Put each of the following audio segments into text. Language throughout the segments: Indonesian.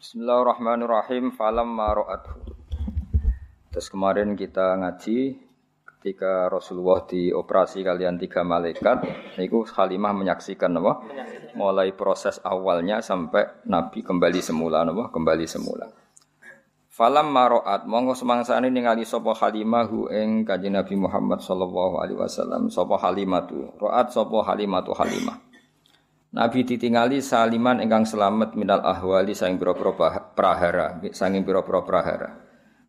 Bismillahirrahmanirrahim. Falam maro'athu. Terus kemarin kita ngaji ketika Rasulullah dioperasi kalian tiga malaikat, itu Halimah menyaksikan apa? Mulai proses awalnya sampai Nabi kembali semula, apa? Kembali semula. Falam maroat monggo semangsane ningali sapa Halimah hu ing Kanjeng Nabi Muhammad sallallahu alaihi wasallam sapa Halimatu. Roat sapa Halimatu Halimah. Nabi ditingali saliman ingkang selamat minal ahwali saing pira-pira prahara, saking pira-pira prahara.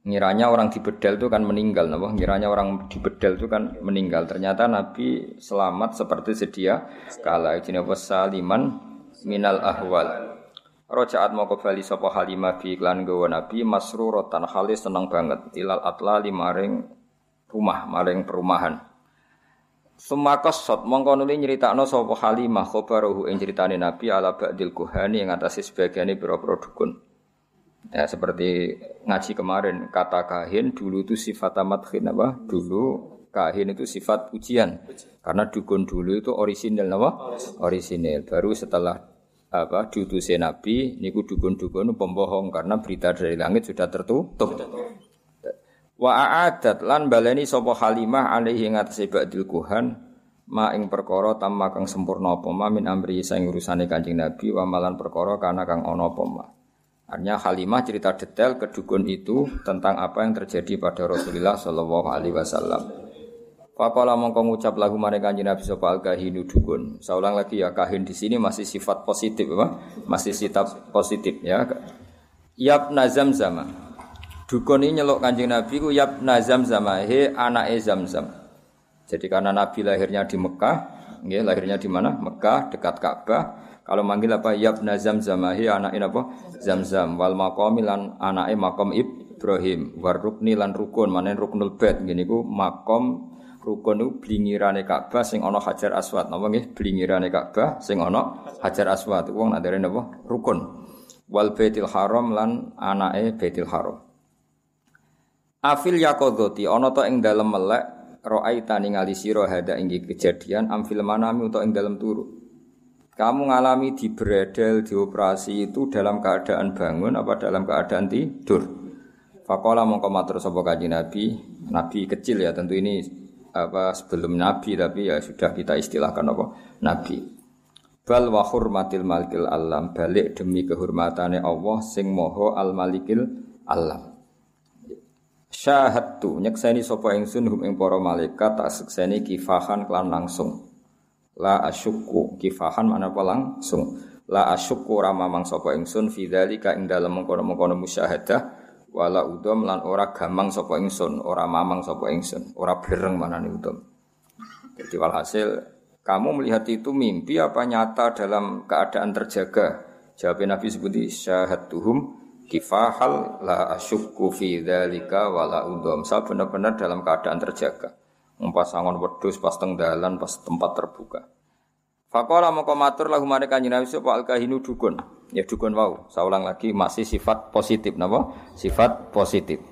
Ngiranya orang di bedel itu kan meninggal, napa? Ngiranya orang di bedel itu kan meninggal. Ternyata Nabi selamat seperti sedia kala jenenge saliman minal ahwal. Rojaat mau kembali sapa Halimah bi iklan gawa Nabi masruratan halis seneng banget ilal atla maring rumah, maring perumahan. Sumakos sot mongko nuli nyeritakno sapa Halimah khabaruhu ing critane Nabi ala ba'dil kuhani yang atase sebagiane pira-pira dukun. Ya seperti ngaji kemarin kata kahin dulu itu sifat amat apa? Dulu kahin itu sifat ujian. Karena dukun dulu itu orisinil apa? Orisinil. Baru setelah apa diutusnya Nabi niku dukun-dukun pembohong karena berita dari langit sudah tertutup. Wa a'adat lan baleni sapa Halimah alaihi ngatasé ba'dil kuhan ma ing perkara tamma kang sempurna apa ma min amri saing urusane Kanjeng Nabi wa malan perkara kana kang ana apa. Artinya Halimah cerita detail ke dukun itu tentang apa yang terjadi pada Rasulullah Shallallahu Alaihi Wasallam. Faqala mongko ngucap lagu mare Kanjeng Nabi sapa al kahinu dukun. Saya lagi ya kahin di sini masih sifat positif? Masih sifat positif ya. Yab nazam zaman. Dukun ini nyeluk kanjeng Nabi ku yab nazam zama he anake zam-zam. Jadi karena Nabi lahirnya di Mekah, nggih lahirnya di mana? Mekah dekat Ka'bah. Kalau manggil apa yab nazam zama he anake apa? Zam-zam wal maqami lan anake makom Ibrahim war rukni lan rukun manen ruknul bait ngene iku makom rukun itu blingirane Ka'bah sing ana Hajar Aswad. Napa nggih? Blingirane Ka'bah sing ana Hajar Aswad. Wong nak napa? Rukun. Wal Baitul Haram lan anake Baitul Haram. Afil yakodoti ana ta ing dalem melek ro'aita ningali sira hada ing kejadian amfil manami utawa ing dalem turu. Kamu ngalami di bredel dioperasi itu dalam keadaan bangun apa dalam keadaan tidur? Fakola mongko matur sapa kanjeng Nabi, Nabi kecil ya tentu ini apa sebelum Nabi tapi ya sudah kita istilahkan apa Nabi. Bal wa hurmatil malikil alam balik demi kehormatane Allah sing moho al malikil alam. Syahadtu nyekseni sapa ingsun hum ing para malaikat tak sekseni kifahan kelan langsung. La asyukku kifahan mana apa langsung. La asyukku ramamang sapa ingsun fi dzalika ing dalem mengkono-mengkono musyahadah wala udom lan ora gamang sapa ingsun, ora mamang sapa ingsun, ora bereng manane udom. Jadi walhasil kamu melihat itu mimpi apa nyata dalam keadaan terjaga? Jawab Nabi sebuti syahadtuhum kifahal la asyukku fi dzalika wala udham. Saya benar-benar dalam keadaan terjaga. Pas angon wedhus pas teng dalan pas tempat terbuka. Faqala moko matur lahu mare kanjeng Nabi sapa al kahinu dukun. Ya dukun wau. Saya ulang lagi masih sifat positif napa? Sifat positif.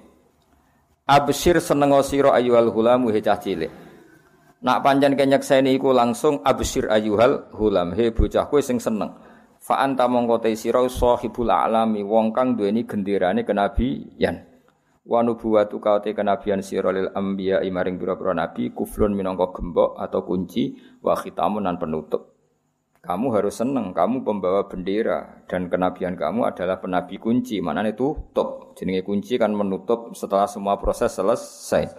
Absyir seneng sira ayyuhal hulamu he cah cilik. Nak panjang kenyekseni iku langsung absyir ayyuhal hulam he bocah kowe sing seneng. Fa anta mongko te sira sahibul alami wong kang duweni genderane kenabian. Wa nubuwatu kaute kenabian sira lil anbiya maring pira-pira nabi kuflun minangka gembok atau kunci wa khitamun dan penutup. Kamu harus seneng, kamu pembawa bendera dan kenabian kamu adalah penabi kunci. Mana itu tutup. Jenenge kunci kan menutup setelah semua proses selesai.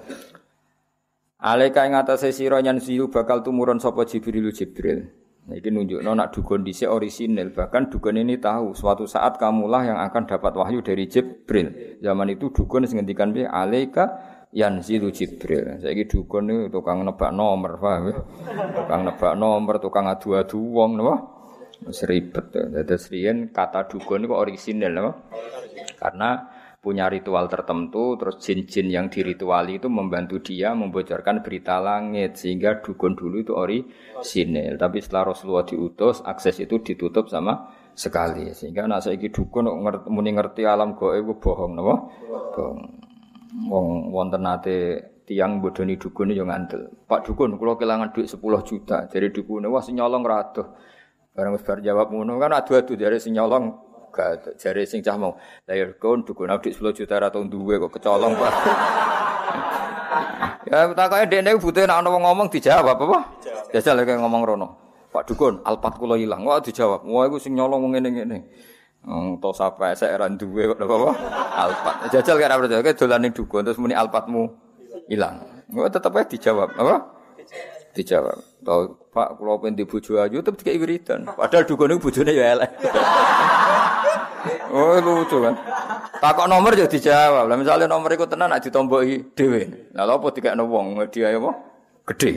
Alaika ing atase sira nyan bakal tumurun sapa Jibril Jibril. Ini nunjuk nak dukun dhisik orisinil. Bahkan dukun ini tahu suatu saat kamulah yang akan dapat wahyu dari Jibril. Zaman itu dukun sing ngendikan piye? Alaika yanzilu Jibril. Saiki dukun itu tukang nebak nomor, paham ya? Tukang nebak nomor, tukang adu-adu wong napa? Wis ribet. Riyen kata dukun itu orisinil napa? Karena punya ritual tertentu, terus jin-jin yang dirituali itu membantu dia membocorkan berita langit sehingga dukun dulu itu ori sinil. Tapi setelah Rasulullah diutus, akses itu ditutup sama sekali sehingga nak saiki dukun ngerti, muni ngerti alam gaib itu bohong napa? Bohong. Wong wonten nate tiang bodoni dukun yo ngandel. Pak dukun kula kelangan duit 10 juta. Jadi dukune wah sing nyolong ra. Barang wis jawab ngono kan adu-adu dari sing nyolong gak jare sing cah mau lahir kon dukun adik 10 juta ra tau duwe kok kecolong Pak. ya takoke dekne butuh nek ana wong ngomong dijawab apa? Jajal lek ngomong rono. Pak dukun, alpat kula ilang. Wah dijawab. Wah iku sing nyolong wong ngene-ngene. Wong to sapa sek ra duwe kok apa? Alpat. Jajal kira percaya dolane dukun terus muni alpatmu ilang. Wah tetep ae dijawab. Apa? Dijawab. Tau Pak kula pengen di bojo ayu tetep dikek wiridan. Padahal dukun iku bojone ya elek. Oh lucu kan. Takok nomor ya dijawab. Lah misalnya nomor iku tenan nak ditomboki dhewe. Lah apa dikekno wong dia apa? Gede.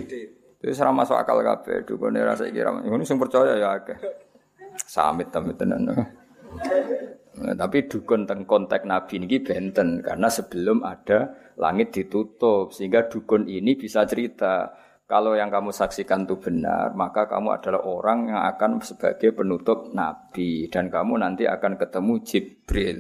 Itu ora masuk akal kabeh. Dukune ra. Ngono sing percaya ya akeh. Samit tapi tenan. Nah, tapi dukun teng konteks Nabi ini benten karena sebelum ada langit ditutup sehingga dukun ini bisa cerita kalau yang kamu saksikan itu benar, maka kamu adalah orang yang akan sebagai penutup Nabi dan kamu nanti akan ketemu Jibril.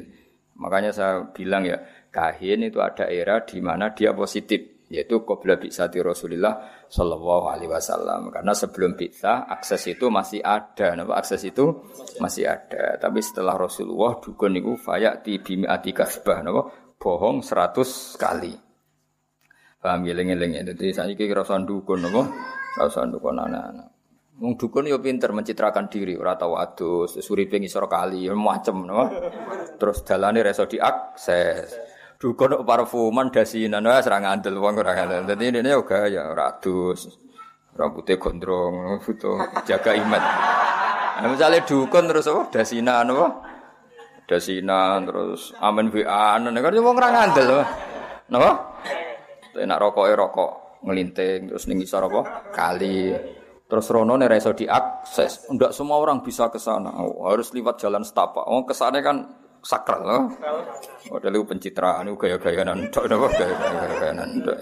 Makanya saya bilang ya, kahin itu ada era di mana dia positif, yaitu qabla bi'sati Rasulullah sallallahu alaihi wasallam. Karena sebelum bisa akses itu masih ada, napa akses itu masih ada. Tapi setelah Rasulullah dukun itu fayati bimi'ati kasbah, napa bohong 100 kali. Paham eling-eling. Dadi saiki kira usah dukun napa? Ora usah dukun anak-anak. Wong dukun yo pinter mencitrakan diri, ora tau adus, suripe ngisor kali, macem napa. Terus dalane reso diakses. Dukun kok parfuman dasinan wis ora ngandel wong ora ngandel. Dadi ini yo gaya ora adus. Rambutnya gondrong, foto jaga iman. Nah, misalnya dukun terus apa? Dasinan apa? Dasinan terus amen WA, kan wong ora ngandel. Napa? Enak rokok rokok ngelinting terus ning isor apa? Kali. Terus rono nek iso diakses. Enggak semua orang bisa ke sana. Oh, harus lewat jalan setapak. Oh, ke sana kan sakral loh. Oh, lu pencitraan itu gaya-gayaan ndak napa gaya-gayaan ndak.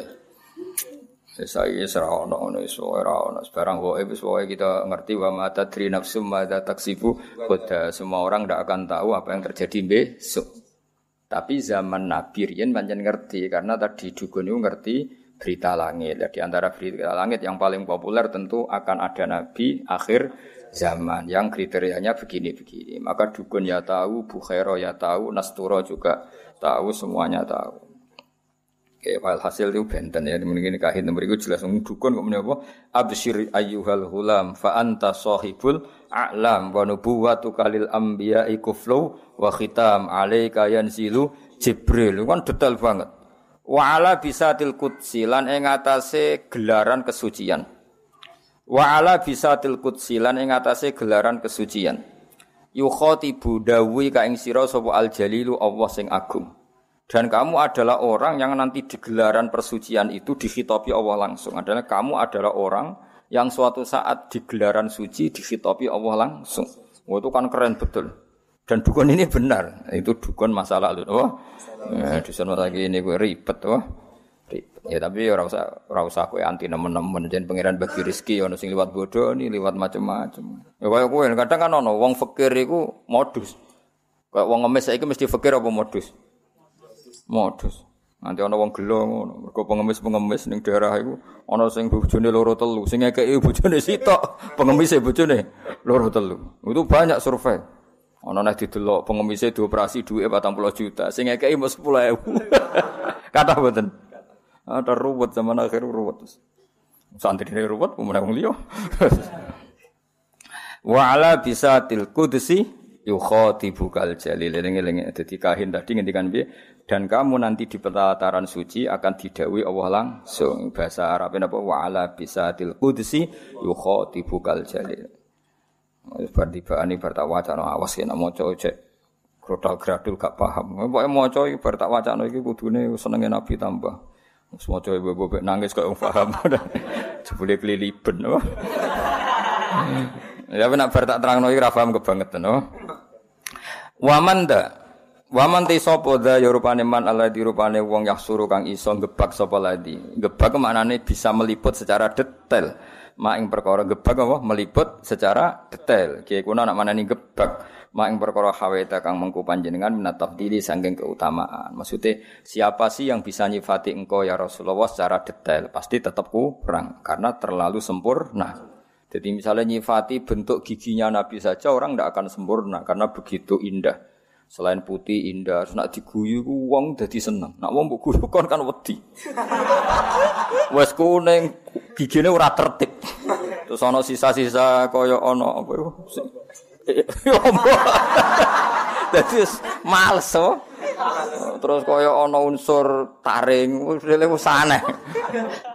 Saya serah ono ono iso ora ono sebarang wae wis kita ngerti wa ma tadri nafsum ma taksibu kota semua orang tidak akan tahu apa yang terjadi besok. Tapi zaman Nabi Rian pancen ngerti karena tadi dukun itu ngerti berita langit. Di antara berita langit yang paling populer tentu akan ada Nabi akhir zaman yang kriterianya begini-begini. Maka dukun ya tahu, Bukhairo ya tahu, Nasturo juga tahu, semuanya tahu. File hasil itu benten ya. Mungkin kahin nomor itu jelas dukun kok apa? Absyir ayyuhal hulam fa anta sahibul a'lam wa nubuwatu kalil anbiya'i kuflu wa khitam alaika yanzilu Jibril. Kan detail banget. Wa ala bisatil qudsi lan ing atase gelaran kesucian. Wa ala bisatil qudsi lan ing atase gelaran kesucian. Yukhatibu dawi ka ing sira sapa al jalilu Allah sing agung. Dan kamu adalah orang yang nanti di gelaran persucian itu dikhitabi Allah langsung. Adalah kamu adalah orang yang suatu saat di gelaran suci dikhitabi Allah langsung. Wah, itu kan keren betul. Dan dukun ini benar. Itu dukun masa lalu. Oh, ya, di sana lagi ini gue ribet. Oh. Ya tapi ya ora usah kowe anti nemen-nemen jen pangeran bagi rezeki ono sing liwat bodoh ini liwat macam-macam. Ya kaya kowe kadang kan ono wong fakir iku modus. Kayak wong ngemis saiki mesti fakir apa modus? Modus. Nanti ana wong gelo ngono. Mergo pengemis-pengemis ning daerah iku ana sing bojone loro telu, sing ngekeki bojone sitok, pengemise bojone loro telu. Itu banyak survei. Ana nek didelok pengemise dioperasi duwe 40 juta, sing ngekeki mung 10.000. Kata mboten. Ada ruwet zaman akhir ruwet. Santri ini ruwet, pemenang wong liya. Wa ala bisatil qudsi yukhatibukal jalil. Eling-eling dadi kahin tadi ngendikan piye? Dan kamu nanti di pelataran suci akan didawi Allah langsung. Bahasa Arab apa? Wa ala bisatil qudsi yukhatibukal jalil. Bar tibane bar tak wacana awas yen maca cek. Grodal gradul gak paham. Pokoke maca iki bar tak wacana iki kudune senenge nabi tambah. Wis maca ibu nangis kok paham? Jebule keliliben. Ya nak bar tak terangno iki ra paham kebangetan oh. Wamanda Waman te sapa dha ya rupane man di rupane wong yahsuru kang iso gebak sapa ladi. Gebak maknane bisa meliput secara detail. Mak ing perkara gebak apa meliput secara detail. Kiye kuna nak manani gebak. Mak ing perkara haweta kang mengku panjenengan minat tafdili saking keutamaan. Maksudnya siapa sih yang bisa nyifati engkau ya Rasulullah secara detail? Pasti tetap kurang karena terlalu sempurna. Jadi misalnya nyifati bentuk giginya Nabi saja orang tidak akan sempurna karena begitu indah. Selain putih indah, nak diguyu ku wong dadi seneng. Nak wong mbok guyu kon kan wedi. Wes kuning gigine ora tertib. Terus ana sisa-sisa kaya ana apa iku. Ya Dadi males oh. Terus kaya ana unsur taring, wis wis aneh.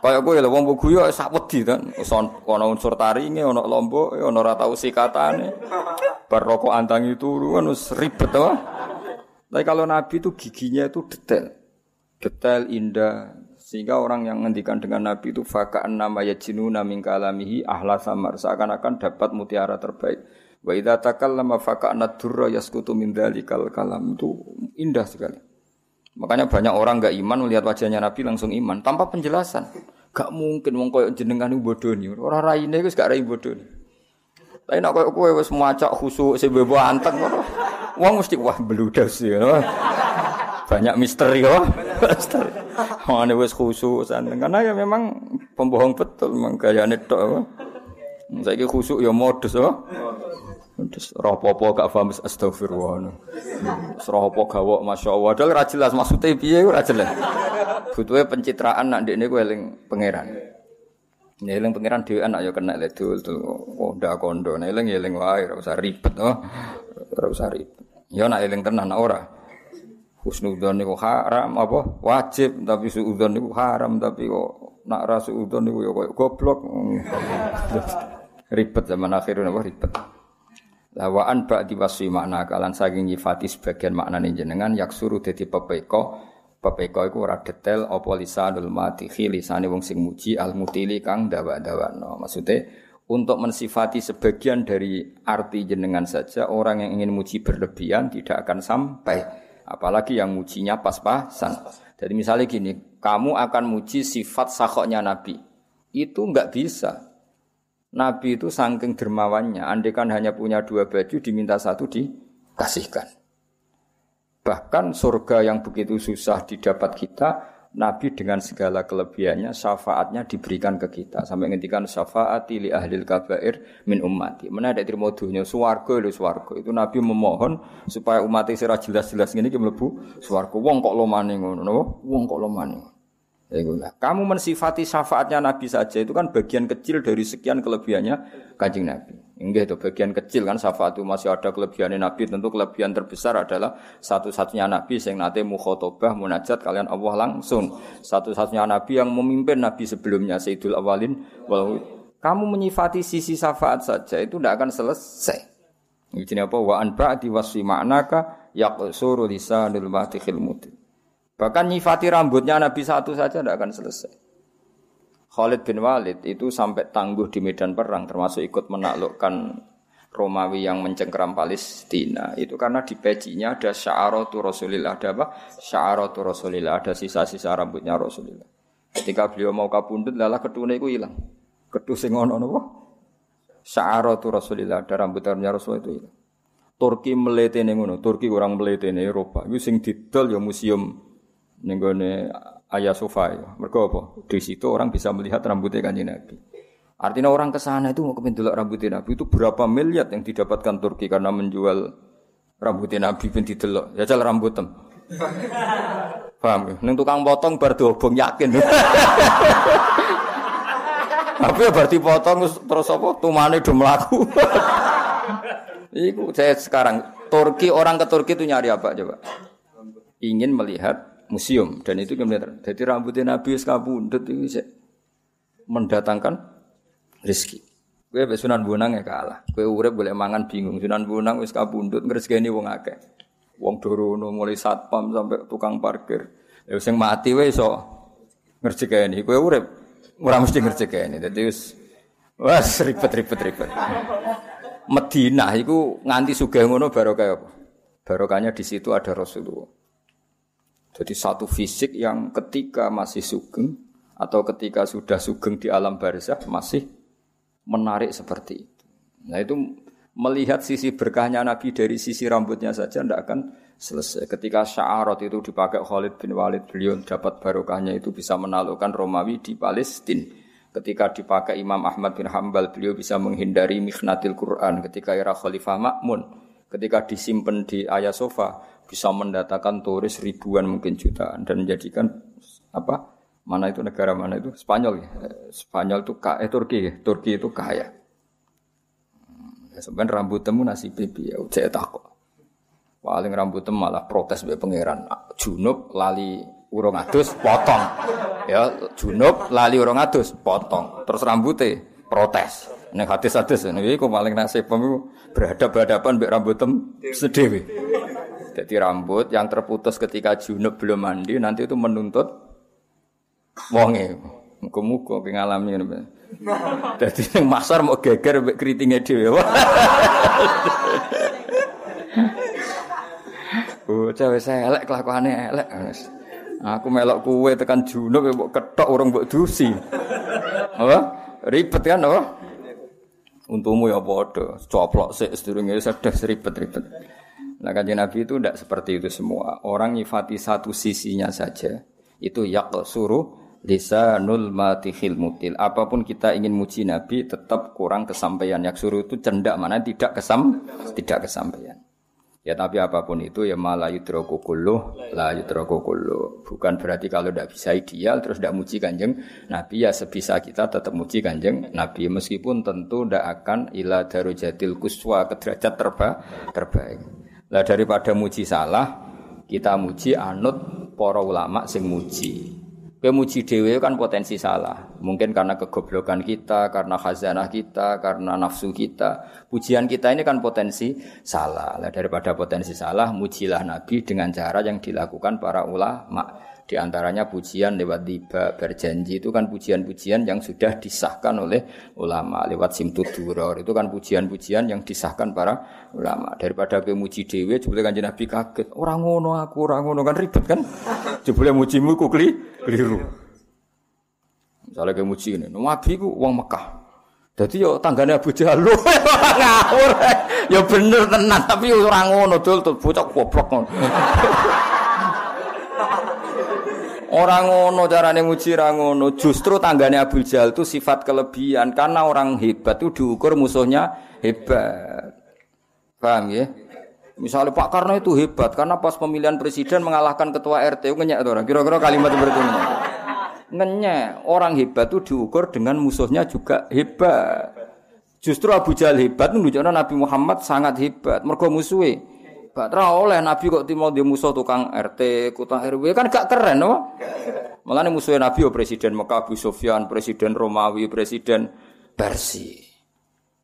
Kaya kowe lho wong mbok guyu sak wedi. Wis ana unsur taringe, ana lomboke, ana ora tau sikatane. Bar rokok antangi turu kan wis ribet to. Tapi kalau Nabi itu giginya itu detail. Detail indah sehingga orang yang ngendikan dengan Nabi itu faka'an nama yajinuna min kalamihi ahla samar seakan-akan dapat mutiara terbaik. Wa idza takallama faka'na durra yaskutu min dzalikal kalam itu indah sekali. Makanya banyak orang enggak iman melihat wajahnya Nabi langsung iman tanpa penjelasan. Gak mungkin wong koyo jenengan bodoh nih. Ora raine wis gak rai bodoh. Tapi nak koyo kowe wis macak khusuk sing bebo anteng. Wong mesti wah bludas ya. Banyak misteri ya. Misteri. Wong wis khusuk santen karena ya memang pembohong betul memang gayane tok. Saiki khusuk ya modus oh. Terus rapopo gak paham astagfirullah. Terus rapopo gawok Masya Allah. Padahal ra jelas maksudnya piye ora jelas. Pencitraan nak ndekne ku eling pangeran. Nyeling pangeran dhewe anak ya kena le dul dul konda kondo. Nyeling nyeling wae ora usah ribet oh. Ora usah ribet. Ya nak eling tenan ora. Husnudzon niku haram apa wajib tapi suudzon niku haram tapi kok nak ra suudzon niku ya koyo goblok. ribet zaman akhir napa ribet. Lawaan bak diwaswi makna kalan saking nyifati sebagian maknane jenengan yak suruh dadi pepeko Pepeko iku ora detail apa lisanul matihi lisane wong sing muji al mutili kang dawa-dawano. Maksudnya untuk mensifati sebagian dari arti jenengan saja orang yang ingin muji berlebihan tidak akan sampai. Apalagi yang mujinya pas-pasan. Jadi misalnya gini, kamu akan muji sifat sakoknya Nabi. Itu enggak bisa. Nabi itu saking dermawannya, andai kan hanya punya dua baju, diminta satu dikasihkan. Bahkan surga yang begitu susah didapat kita, Nabi dengan segala kelebihannya, syafaatnya diberikan ke kita. Sampai ngendikan syafaati li ahlil kabair min ummati. Mana ada terima dunia, suwargo itu suwargo. Itu Nabi memohon supaya umat Israel jelas-jelas ini melebu suwargo. Wong kok lo maning wong kok lo maning. Ya, Kamu mensifati syafaatnya Nabi saja itu kan bagian kecil dari sekian kelebihannya kanjeng Nabi. Enggak itu bagian kecil kan syafaat itu masih ada kelebihannya Nabi. Tentu kelebihan terbesar adalah satu-satunya Nabi yang nanti mukhotobah munajat kalian Allah langsung. Satu-satunya Nabi yang memimpin Nabi sebelumnya Sayyidul Awalin. Kamu menyifati sisi syafaat saja itu tidak akan selesai. Ini apa? Wa an ba'di wasfi ma'naka yaqsuru lisanul mutin. Bahkan nyifati rambutnya Nabi satu saja tidak akan selesai. Khalid bin Walid itu sampai tangguh di medan perang, termasuk ikut menaklukkan Romawi yang mencengkeram Palestina. Itu karena di pecinya ada sya'aratu Rasulillah. Ada apa? Sya'aratu Rasulillah. Ada sisa-sisa rambutnya Rasulillah. Ketika beliau mau kabundut, lala ketune itu hilang. Ketu sing ono napa? Sya'aratu Rasulillah. Ada rambut rambutnya Rasul itu hilang. Turki meletene ngono, Turki orang meletene Eropa. Itu sing didol ya museum nenggone Ayah Sofa ya. Mergo apa? Di situ orang bisa melihat rambutnya kanjeng Nabi. Artinya orang ke sana itu mau kependelok rambutnya Nabi itu berapa miliar yang didapatkan Turki karena menjual rambutnya Nabi pun didelok. Ya rambut rambutem. Paham ya? Neng tukang potong bar dobong yakin. Tapi ya berarti potong terus apa? Tumane do mlaku. Iku saya sekarang Turki orang ke Turki itu nyari apa coba? Ingin melihat museum dan itu kemudian jadi rambutnya Nabi kabundut itu mendatangkan rezeki. Kue Sunan Bonang ya kalah. Kue urep boleh mangan bingung. Sunan Bonang wis kabundut ngresgeni wong akeh. Wong dorono mulai satpam sampai tukang parkir. Ya sing mati wae iso ngerjekeni. Kue urep ora mesti ngerjekeni. Dadi wis wes ribet ribet. Medina iku nganti sugih ngono baru kaya apa? Barokahnya di situ ada Rasulullah. Jadi satu fisik yang ketika masih sugeng atau ketika sudah sugeng di alam barzah masih menarik seperti itu. Nah itu melihat sisi berkahnya Nabi dari sisi rambutnya saja tidak akan selesai. Ketika sya'arat itu dipakai Khalid bin Walid, beliau dapat barokahnya itu bisa menaklukkan Romawi di Palestina. Ketika dipakai Imam Ahmad bin Hambal, beliau bisa menghindari mikhnatil Quran. Ketika era Khalifah Makmun, ketika disimpan di Ayah Sofa, bisa mendatangkan turis ribuan mungkin jutaan. Dan menjadikan apa mana itu negara mana itu? Spanyol ya. Spanyol itu kaya eh, Turki ya. Turki itu kaya. Ya, sebenarnya rambut temu nasi pipi ya saya takut. Paling rambut temu malah protes be pangeran. Junub lali urung adus potong. Ya junub lali urung adus potong. Terus rambutnya protes. Nek hadis-hadis ini kok paling nasib berhadapan berhadapan mbek rambut tem sedewi. Jadi rambut yang terputus ketika junub belum mandi nanti itu menuntut wonge. Muga-muga ngalami ngene. Dadi ning masar mau geger mbek kritinge dhewe. Oh, cewek saya elek kelakuannya elek. Aku melok kue tekan junub mbok ketok orang mbok dusi. Apa? Ribet kan apa? Untukmu ya padha, coplok sik sedurunge sedih ribet-ribet. Nah kanjeng Nabi itu tidak seperti itu semua. Orang nyifati satu sisinya saja. Itu yak suruh nul matihil mutil. Apa pun kita ingin muji Nabi tetap kurang kesampaian. Yak suruh itu cendak mana tidak kesam tidak kesampaian. Ya tapi apa pun itu ya malah yudroku kulluh, la. Bukan berarti kalau tidak bisa ideal terus tidak muji kanjeng Nabi ya sebisa kita tetap muji kanjeng Nabi. Meskipun tentu tidak akan ila darujatil kuswa ke derajat terba, terbaik. Lah daripada muji salah, kita muji anut para ulama sing muji. Kemuji dewe kan potensi salah. Mungkin karena kegoblokan kita, karena khazanah kita, karena nafsu kita. Pujian kita ini kan potensi salah. Lah daripada potensi salah, mujilah Nabi dengan cara yang dilakukan para ulama. Di antaranya pujian lewat tiba berjanji. Itu kan pujian-pujian yang sudah disahkan oleh ulama. Lewat simtud duror. Itu kan pujian-pujian yang disahkan para ulama. Daripada ke muji dewe jebule kanjeng Nabi kaget. Orang ngono aku orang ngono. Kan ribet kan? Jebule mujimu ku keliru. Misalnya ke muji ini Nabi ku wong Mekah. Jadi yo tanggane Abu Jahal. Ngawur. Ya bener tenan tapi orang ngono dul. Bocah goblok ngono Orang ngono carane muji ra ngono. Justru tanggane Abu Jahal itu sifat kelebihan karena orang hebat itu diukur musuhnya hebat. Paham ya? Misalnya Pak Karno itu hebat karena pas pemilihan presiden mengalahkan ketua RT ngenyek orang. Kira-kira kalimat seperti ini. Ngenyek orang hebat itu diukur dengan musuhnya juga hebat. Justru Abu Jahal hebat menunjukkan Nabi Muhammad sangat hebat. Mergo musuhe Batra oleh Nabi kok timau di musuh tukang RT, kota RW kan gak keren, no? Malah musuhnya Nabi, oh, presiden Mekah, Abu Sufyan, presiden Romawi, presiden Persi.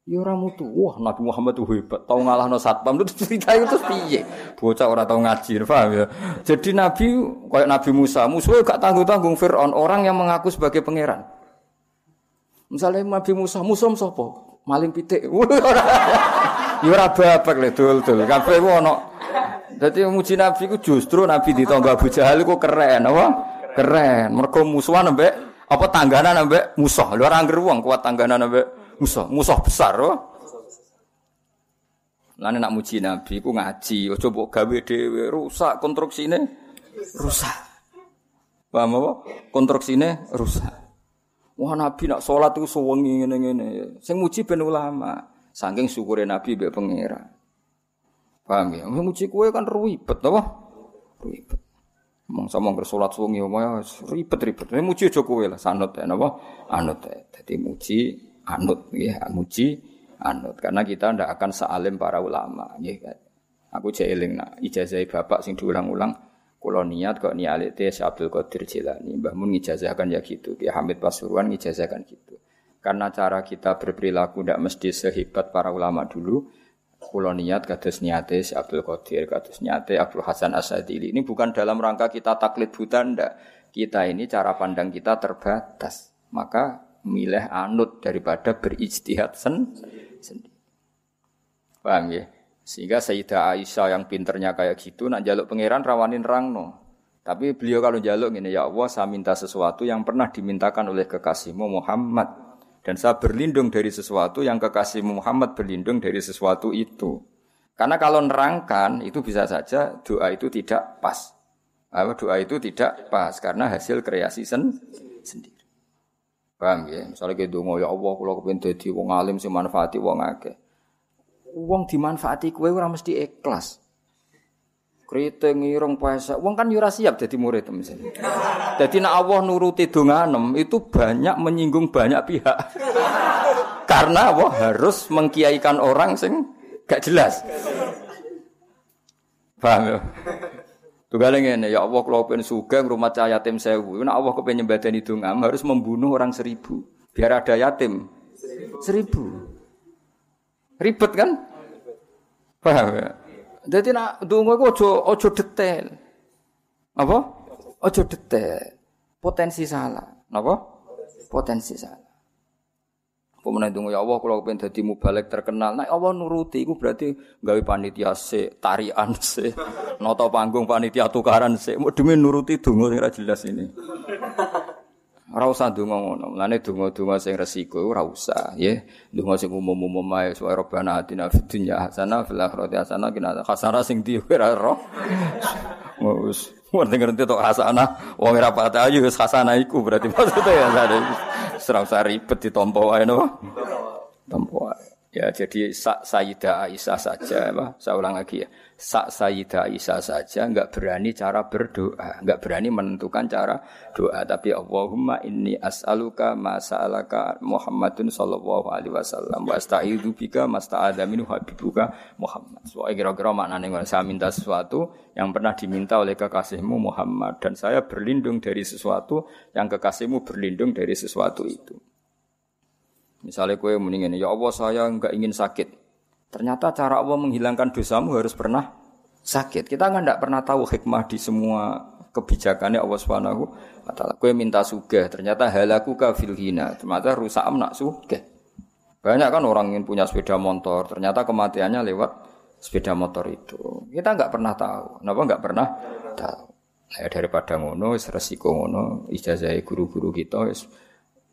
Ya orang mutu, wah Nabi Muhammad tuh hebat, tahu ngalah no satpam itu cerita itu piye? Bocah orang tahu ngaji, paham ya? Jadi Nabi kayak Nabi Musa, musuhnya gak tanggung tanggung Fir'aun, orang yang mengaku sebagai pangeran. Misalnya Nabi Musa, Musa sopo, maling pitik. Ya ora babak le dul-dul. Kabeh ku ana. Dadi muji Nabi ku justru Nabi ditangga Abu Jahal ku keren apa? Keren. Mergo musuhan ambek apa tangganan ambek musuh. Lho ora wong kuat tangganan ambek musuh. Musuh besar oh. Lan nak muji Nabi ku ngaji, aja mbok gawe dhewe rusak konstruksine rusak. Paham apa? Konstruksine rusak. Wah Nabi nak sholat itu sewengi ngene-ngene. Sing muji ben ulama. Saking syukure Nabi mbek pangeran. Paham ya? Muji kue kan ribet apa? Ribet. Mong sama ngger salat suwengi omah ribet-ribet. Muji aja kowe lah sanut ya napa? Anut. Dadi muji anut ya, muji anut karena kita ndak akan sealim para ulama nggih. Aku jek eling nak ijazah bapak sing diulang-ulang kula niat kok nialite Abdul Qadir Jilani. Mbah mun ngijazahkan ya gitu. Ki Hamid Pasuruan ngijazahkan gitu. Karena cara kita berperilaku tidak mesti sehebat para ulama dulu. Kulo niat kados niate si Abdul Qadir, kados niate Abdul Hasan Asadili. Ini bukan dalam rangka kita taklid buta ndak. Kita ini cara pandang kita terbatas. Maka milih anut daripada berijtihad sen sendiri. Paham ya? Sehingga Sayyidah Aisyah yang pinternya kayak gitu, nak jaluk pangeran rawanin rangno. Tapi beliau kalau jaluk ini, ya Allah saya minta sesuatu yang pernah dimintakan oleh kekasihmu Muhammad. Dan saya berlindung dari sesuatu yang kekasihmu Muhammad berlindung dari sesuatu itu. Karena kalau nerangkan itu bisa saja doa itu tidak pas. Apa doa itu tidak pas karena hasil kreasi sen sendiri. Paham ya? Misalnya kita dongo ya Allah kalau kepen dadi wong alim sing manfaati wong akeh. Wong dimanfaati kowe ora mesti ikhlas. Kriting irung puasa, wong kan ora siap jadi murid misalnya. Jadi nak Allah nuruti donganem itu banyak menyinggung banyak pihak. Karena Allah harus mengkiaikan orang sing gak jelas. Paham ya? Tugale ngene, ya Allah kalau pengen sugeng rumah cahaya yatim sewu, nah Allah kepengen nyembadani dongam harus membunuh orang seribu. Biar ada yatim seribu. Ribet kan? Paham ya? Jadi nak donga iku aja aja detail. Apa? Aja detail. Potensi salah. Napa? Potensi salah. Pemenang donga ya Allah kalau pengen dadi mubalek terkenal. Nah Allah nuruti iku berarti gawe panitia se, tarian se, nota panggung panitia tukaran se. Mau demi nuruti donga sing jelas ini. Ora usah donga ngono. Mulane donga-donga sing resiko ora usah, nggih. Donga sing umum-umum ae supaya robana atina fid dunya hasanah fil akhirati hasanah kina hasanah sing di ora ro. Wis ngerti-ngerti tok hasanah, wong ora pati ayu wis hasanah iku berarti maksudnya ya ada. Serang ribet ditompo wae no. Tompo wae. Ya jadi Sayyidah Aisyah saja, apa? saya ulang lagi ya. Sak Sayyidah Aisyah saja nggak berani cara berdoa, nggak berani menentukan cara doa. Tapi Allahumma inni as'aluka ma sa'alaka Muhammadun sallallahu alaihi wasallam wa asta'idu bika masta'adha minhu habibuka Muhammad. Soalnya kira-kira maknanya saya minta sesuatu yang pernah diminta oleh kekasihmu Muhammad dan saya berlindung dari sesuatu yang kekasihmu berlindung dari sesuatu itu. Misalnya kue mendingin, ya Allah saya nggak ingin sakit. Ternyata cara Allah menghilangkan dosamu harus pernah sakit. Kita kan nggak pernah tahu hikmah di semua kebijakannya Allah Subhanahu wa taala. Kue minta sugih, ternyata halaku kafil hina. Ternyata rusak nak sugih. Banyak kan orang ingin punya sepeda motor, ternyata kematiannya lewat sepeda motor itu. Kita nggak pernah tahu. Kenapa nggak pernah tahu? Nah, daripada ngono, resiko ngono, ijazah guru-guru kita,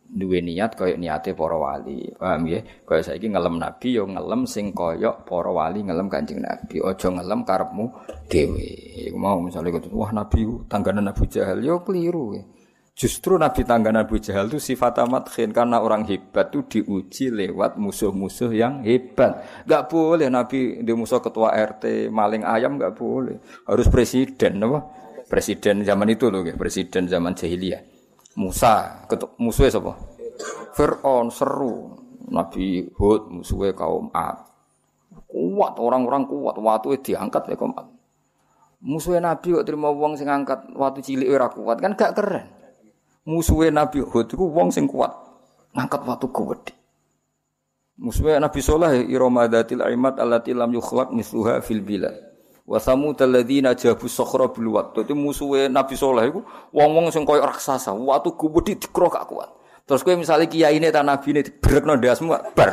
duwe niat kaya niate para wali. Paham ya? Kaya saiki ngelem nabi yo ngelem sing kaya para wali ngelem Kanjeng Nabi. Aja ngelem karepmu dhewe. Iku mau misalnya gitu, wah nabi tangganan Abu Jahal yo keliru. Ya. Justru Nabi tangganan Abu Jahal itu sifat amat khin karena orang hebat itu diuji lewat musuh-musuh yang hebat. Gak boleh Nabi di musuh ketua RT maling ayam gak boleh. Harus presiden, apa? Presiden zaman itu loh, presiden zaman jahiliyah. Musa, musuhnya siapa? Fir'aun seru. Nabi Hud musuhnya kaum Ad. Kuat orang-orang kuat, waktu diangkat ya kaum Ad. Musuhnya Nabi kok terima uang sing angkat waktu cilik ora kuat kan gak keren. Musuhnya Nabi Hud itu uang sing kuat, ngangkat waktu gede. Musuhnya Nabi Soleh iromadatil aimat allati lam yukhlaq misluha fil bilad. Wa samud alladzina jabu sakhra bil wat. Dadi musuhe Nabi Saleh iku wong-wong sing koyo raksasa, watu gede dikro gak kuat. Terus kowe misalnya kiai ini ta nabi ini dibrekno ndasmu bar.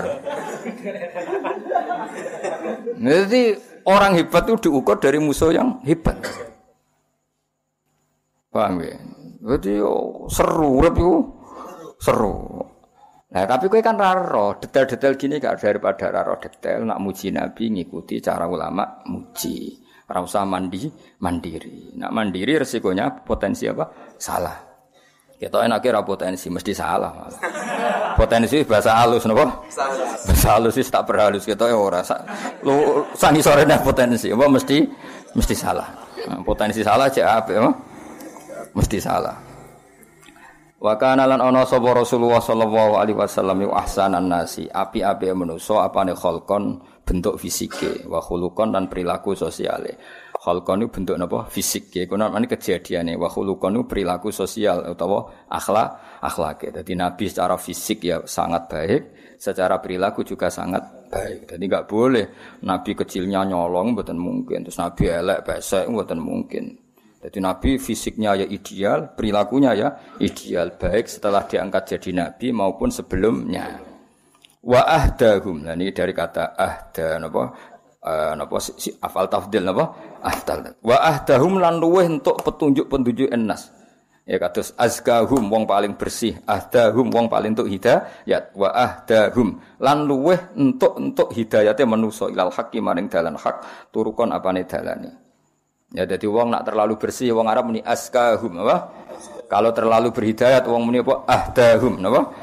Jadi orang hebat itu diukur dari musuh yang hebat. Paham ya? Jadi oh, seru itu seru. Nah, tapi kowe kan raro, detail-detail gini gak daripada raro detail nak muji nabi ngikuti cara ulama muji. Ora usah mandi mandiri. Nak mandiri resikonya potensi apa? Salah. Kita enak kira potensi mesti salah malah. Potensi bahasa halus napa? Bahasa halus sih tak berhalus kita ya ora. Lu sangi sore potensi apa mesti mesti salah. Nah, potensi salah cek apa ya? Mesti salah. Wa kana lan ana sapa Rasulullah sallallahu alaihi wasallam yu ahsanan nasi, api-api manusa apane kholkon bentuk fisike wa khuluqan dan perilaku sosiale. Kholqon itu bentuk napa? Fisik ya. Kuwi namanya kejadiane wa khuluqan itu perilaku sosial utawa akhlak akhlak. Jadi Nabi secara fisik ya sangat baik, secara perilaku juga sangat baik. Jadi enggak boleh Nabi kecilnya nyolong mboten mungkin, terus Nabi elek pesek mboten mungkin. Jadi Nabi fisiknya ya ideal, perilakunya ya ideal baik setelah diangkat jadi Nabi maupun sebelumnya. Wa ahdahum. Nah ini dari kata ahda napa? uh, napa? Si, afal tafdil napa? Afdal wa ahdahum lan luweh entuk petunjuk-petunjuk enas. Ya kados azkahum wong paling bersih. Ahdahum wong paling entuk hidayat. Wa ahdahum lan luweh entuk entuk hidayate manusa. Ilal haqqi maring dalan hak turukon apane dalane. Ya dadi wong nak terlalu bersih wong Arab muni azkahum apa kalau terlalu berhidayat wong muni apa? Ahdahum napa?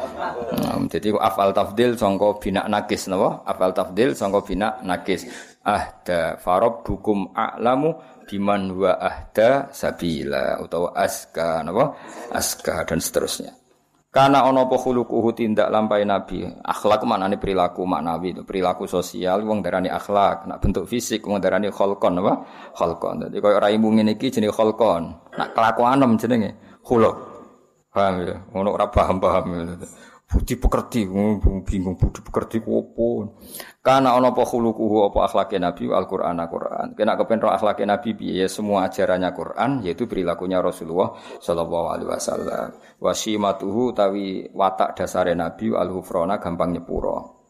Nah, jadi afal tafdil sangka bina nakis napa? Afal tafdil sangka bina nakis. Ahda farabbukum a'lamu biman wa ahda sabila utawa aska napa? Aska dan seterusnya. Karena ono apa khuluquhu tindak lampai nabi? Akhlak maknane perilaku maknawi itu perilaku sosial wong darani akhlak. Nak bentuk fisik wong darani kholkon apa kholkon dadi koyo raimu ngene iki jenenge kholkon nak kelakuanem jenenge khuluq paham ya? Ono ora paham-paham budi pekerti bingung budi pekerti opo? Karena ono apa khuluquhu apa akhlake Nabi? Al-Qur'an Al-Qur'an. Kena kepen ro akhlake Nabi piye? Semua ajarannya Quran yaitu perilakunya Rasulullah sallallahu alaihi wasallam. Wasimatuhu tawi watak dasare Nabi al-hufrona gampang nyepuro.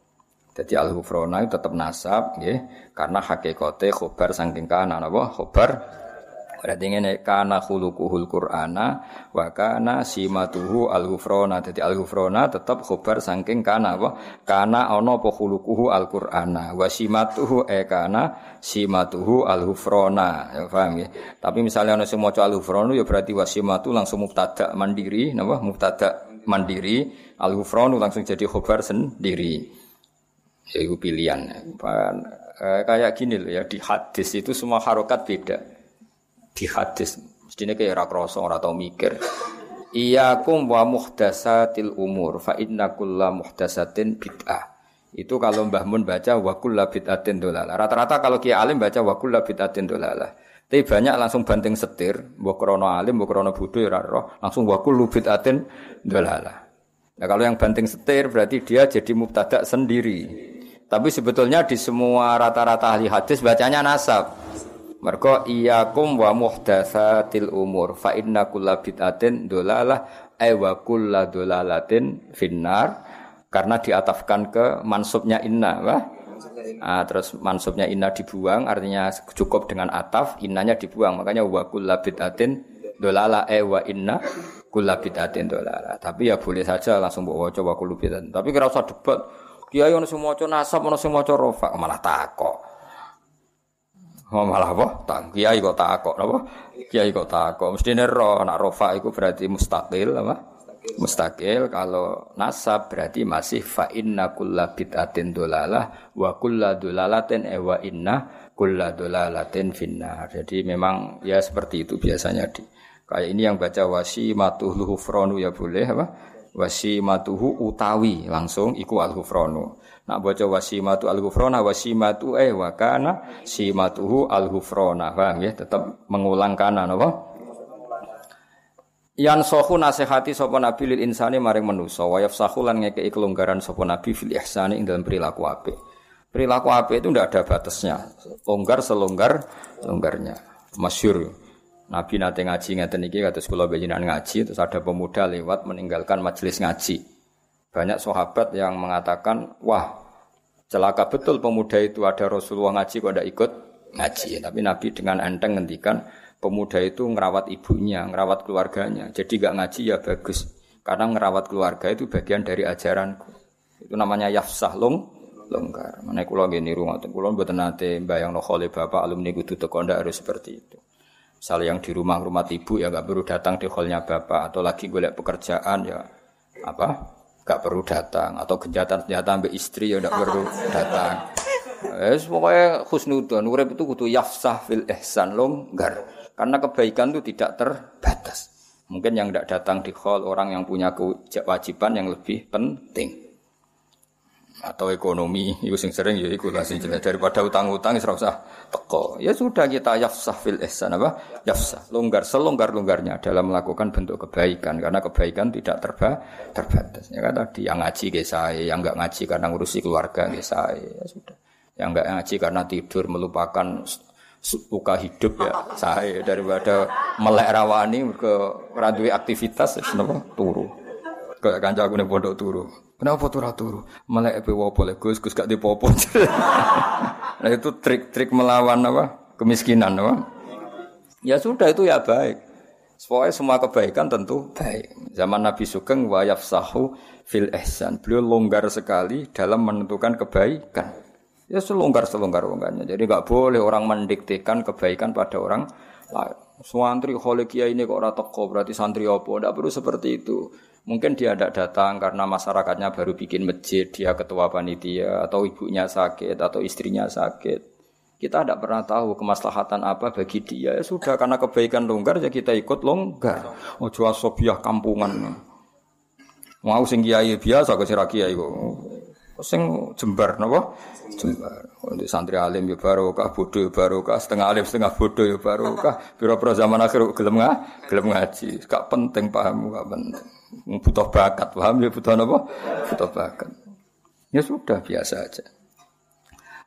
Jadi al-hufrona tetap nasab nggih. Karena hakikate khobar saking kana napa khobar Berarti ngene kana khuluquhul Qur'ana wa kana simatuhu al-ghufrana. Dadi al-ghufrana tetep khobar saking kana apa? Kana ana apa khuluquhu al-Qur'ana wa simatuhu e kana simatuhu al-ghufrana. Ya paham ya? Tapi misalnya ana sing maca al-ghufranu ya berarti wasimatu langsung mubtada mandiri, napa? Mubtada mandiri, al-ghufranu langsung jadi khobar sendiri. Ya itu pilihan. Eh, kayak gini loh ya di hadis itu semua harokat beda di hadis mestinya kayak ora krasa ora tau mikir Iyakum wa muhdasatil umur fa inna kulla muhdasatin bid'ah. Itu kalau Mbah Mun baca wa kulla bid'atin dolalah. Rata-rata kalau Kiai Alim baca wa kulla bid'atin dolalah. Tapi banyak langsung banting setir, mbok krono alim, mbok krono bodho ya roh, langsung wa kullu bid'atin dolalah. Nah kalau yang banting setir berarti dia jadi mubtada sendiri. Tapi sebetulnya di semua rata-rata ahli hadis bacanya nasab. Mergo iyakum wa muhdatsatil umur fa inna kulla bid'atin dolalah ay wa kulla dolalatin finnar. Karena diatafkan ke mansubnya inna wah. Ah, terus mansubnya inna dibuang artinya cukup dengan ataf innanya dibuang. Makanya wa kulla bid'atin dolala ay wa inna kulla bid'atin dolala tapi ya boleh saja langsung bawa coba kullu bid'atin. Tapi kira usah debat kiai ono sing maca nasab ono sing maca rofa malah takok Oh, malah apa? Tak kiai kok takok apa? Kiai kok takok. Mesti ro nak rofa itu berarti mustaqil apa? Mustaqil kalau nasab berarti masih fa inna kulla bid'atin dolalah wa kulla dolalatin e wa inna kulla dolalatin finnar. Jadi memang ya seperti itu biasanya di kayak ini yang baca wasi matuhu fronu ya boleh apa? Wasi matuhu utawi langsung iku al hufronu. Nak baca wasimatu al-ghufrana wasimatu eh wa kana simatuhu al-ghufrana. Paham ya? Tetap mengulang kana napa? Yan sohu nasihati sapa nabi lil insani maring manusa wa yafsahu lan ngekeki kelonggaran sapa nabi fil ihsani ing dalam perilaku apik. Perilaku apik itu tidak ada batasnya. Longgar selonggar longgarnya. Masyur. Nabi nate ngaji ngeten iki kados kula bejinan ngaji terus ada pemuda lewat meninggalkan majelis ngaji. Banyak sahabat yang mengatakan, wah celaka betul pemuda itu ada Rasulullah ngaji kok tidak ikut ngaji. Tapi Nabi dengan enteng ngendikan pemuda itu ngerawat ibunya, ngerawat keluarganya. Jadi gak ngaji ya bagus. Karena ngerawat keluarga itu bagian dari ajaranku. Itu namanya yafsah long longgar. Mana kulo gini rumah tuh kulo buat nate bayang oleh bapak alumni kudu teko harus seperti itu. Misalnya yang di rumah rumah ibu ya gak perlu datang di hallnya bapak atau lagi golek pekerjaan ya apa gak perlu datang atau kejahatan senjata ambil istri ya gak perlu datang. Es pokoknya khusnudon urip itu kudu yafsah fil ihsan longgar karena kebaikan itu tidak terbatas. Mungkin yang tidak datang di hall orang yang punya kewajiban yang lebih penting atau ekonomi itu sing sering ya iku lah sing daripada utang-utang wis usah teko. Ya sudah kita yafsah fil ihsan apa? Yafsah, longgar selonggar-longgarnya dalam melakukan bentuk kebaikan karena kebaikan tidak terba terbatas. Ya kan tadi yang ngaji ke saya, yang enggak ngaji karena ngurusi keluarga ke saya, ya sudah. Yang enggak ngaji karena tidur melupakan suka hidup ya saya daripada melek rawani ke radui aktivitas ya, turu kayak kancaku nih pondok turu Kenapa turu turu? Malah epe wopo Gus Gus gak dipopo. Nah itu trik-trik melawan apa? Kemiskinan apa? Ya sudah itu ya baik. Pokoknya semua kebaikan tentu baik. Zaman Nabi Sugeng wa yafsahu fil ihsan. Beliau longgar sekali dalam menentukan kebaikan. Ya selonggar selonggar longgarnya. Jadi nggak boleh orang mendiktekan kebaikan pada orang lain. Santri oleh kiai ini kok ora teko berarti santri opo? Tidak perlu seperti itu. Mungkin dia tidak datang karena masyarakatnya baru bikin masjid, dia ketua panitia, atau ibunya sakit, atau istrinya sakit. Kita tidak pernah tahu kemaslahatan apa bagi dia. Ya sudah, karena kebaikan longgar, ya kita ikut longgar. Oh, jual sobiah kampungan. Mau sing kiai biasa ke sira kiai kok. Sing jembar napa? Jembar. Untuk santri alim ya barokah, bodoh ya barokah, setengah alim setengah bodoh ya barokah. Pira-pira zaman akhir gelem nggak? Gelem ngaji. Gak penting paham, gak penting butuh bakat, paham ya butuh apa? Butuh bakat. Ya sudah biasa aja.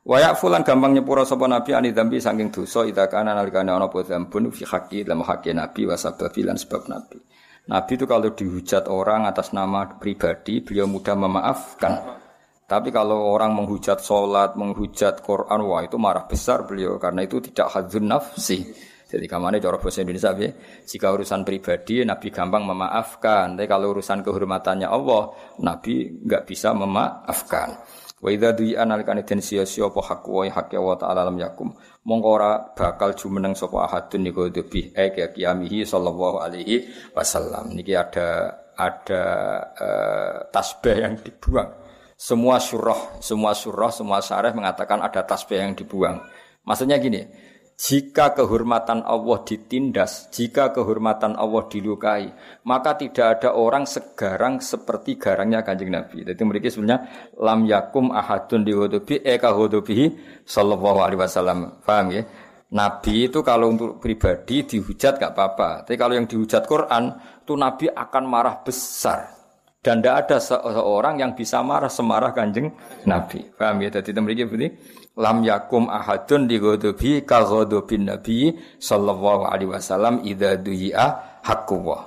Wayak fulan gampang nyepuro sapa nabi ani dambi saking dosa ida kana nalikane ana apa dzambun fi haqqi dalam haqqi nabi wa sababi lan sebab nabi. Nabi itu kalau dihujat orang atas nama pribadi, beliau mudah memaafkan. Tapi kalau orang menghujat sholat, menghujat Quran, wah itu marah besar beliau karena itu tidak hadzun nafsi. Jadi kamane cara bahasa Indonesia ya, jika urusan pribadi Nabi gampang memaafkan, tapi kalau urusan kehormatannya Allah, Nabi nggak bisa memaafkan. Wa idza du'a nalikane den sia-sia apa hak wa hak wa ta'ala lam yakum. Mongko ora bakal jumeneng sapa ahadun niku eh ya kiamihi sallallahu alaihi wasallam. Niki ada ada uh, tasbih yang dibuang. Semua surah, semua surah, semua syarah mengatakan ada tasbih yang dibuang. Maksudnya gini, jika kehormatan Allah ditindas, jika kehormatan Allah dilukai, maka tidak ada orang segarang seperti garangnya kanjeng Nabi. Jadi mereka sebenarnya lam yakum ahadun dihudubi eka hudubihi sallallahu alaihi wasallam. Paham ya? Nabi itu kalau untuk pribadi dihujat gak apa-apa. Tapi kalau yang dihujat Quran, itu Nabi akan marah besar. Dan tidak ada seorang yang bisa marah semarah kanjeng Nabi. Paham ya? Jadi mereka begini lam yakum ahadun di ghadabi ka nabi sallallahu alaihi wasallam idza du'a haqqullah.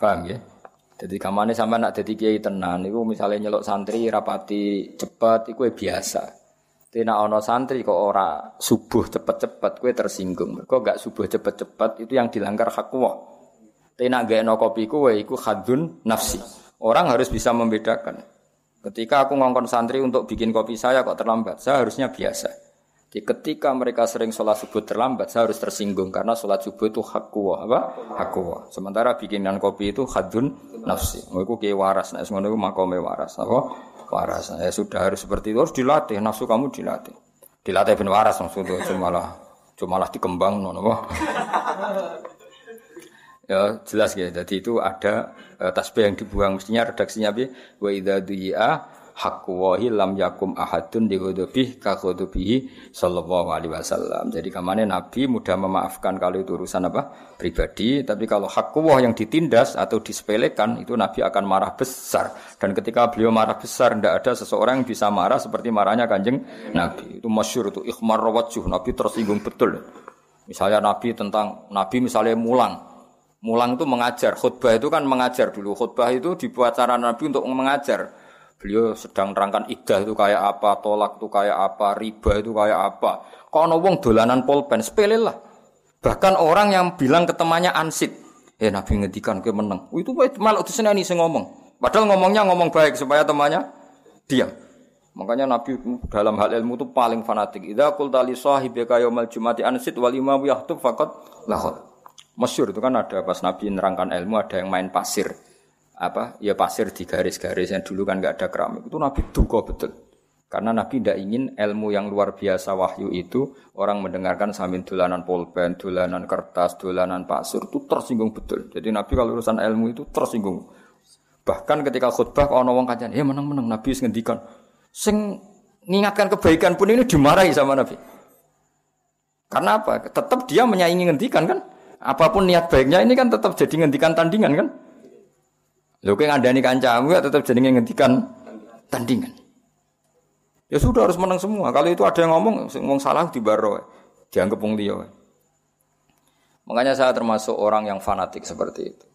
Paham ya? Jadi kamane sama nak dadi kiai tenan iku misalnya nyelok santri rapati cepet iku biasa. Tina ono santri kok ora subuh cepet-cepet kue tersinggung. Kok gak subuh cepet-cepet itu yang dilanggar hak Allah. Tina gak no kopi kue iku hadun nafsi. Orang harus bisa membedakan. Ketika aku ngongkon santri untuk bikin kopi saya kok terlambat, saya harusnya biasa. Jadi ketika mereka sering sholat subuh terlambat, saya harus tersinggung karena sholat subuh itu hak kuwa, apa? Hak kuwa. Sementara bikinan kopi itu hadun nafsi. Mereka kayak waras, nah semuanya itu makome waras, apa? Waras. Ya sudah harus seperti itu, harus dilatih. Nafsu kamu dilatih. Dilatih ben waras maksudnya, cuma lah, cuma lah dikembang, nono. Ya jelas ya. Jadi itu ada uh, tasbih yang dibuang mestinya redaksinya bi wa idza du'a haqqu lam yakum ahadun dighudubih ka ghudubihi sallallahu alaihi wasallam. Jadi kamane Nabi mudah memaafkan kalau itu urusan apa? pribadi, tapi kalau hak yang ditindas atau disepelekan itu Nabi akan marah besar. Dan ketika beliau marah besar tidak ada seseorang yang bisa marah seperti marahnya Kanjeng Nabi. Itu masyhur itu ikhmar wajh, Nabi tersinggung betul. Misalnya Nabi tentang Nabi misalnya mulang, Mulang itu mengajar, khutbah itu kan mengajar dulu. Khutbah itu dibuat cara Nabi untuk mengajar. Beliau sedang nerangkan idah itu kayak apa, tolak itu kayak apa, riba itu kayak apa. Kalau wong dolanan polpen, sepele lah. Bahkan orang yang bilang ke temannya ansit, eh Nabi ngedikan ke menang. Itu malah itu senani saya ngomong. Padahal ngomongnya ngomong baik supaya temannya diam. Makanya Nabi dalam hal ilmu itu paling fanatik. Idza qulta li sahibika yaumal jumati ansit wal imamu yahtub faqad lahul. Masyur itu kan ada pas Nabi nerangkan ilmu ada yang main pasir. Apa? Ya pasir di garis-garis yang dulu kan nggak ada keramik. Itu Nabi duka betul. Karena Nabi tidak ingin ilmu yang luar biasa wahyu itu orang mendengarkan sambil dolanan pulpen, dolanan kertas, dolanan pasir itu tersinggung betul. Jadi Nabi kalau urusan ilmu itu tersinggung. Bahkan ketika khutbah kalau wong kajian, ya menang-menang Nabi ngendikan, sing mengingatkan kebaikan pun ini dimarahi sama Nabi. Karena apa? Tetap dia menyaingi ngendikan kan? Apa pun niat baiknya ini kan tetap jadi ngendikan tandingan kan? Lho kayak ngandani kancamu ya tetap jadi ngendikan tandingan. Ya sudah harus menang semua. Kalau itu ada yang ngomong, ngomong salah di baro, dianggap wong liya. Makanya saya termasuk orang yang fanatik seperti itu.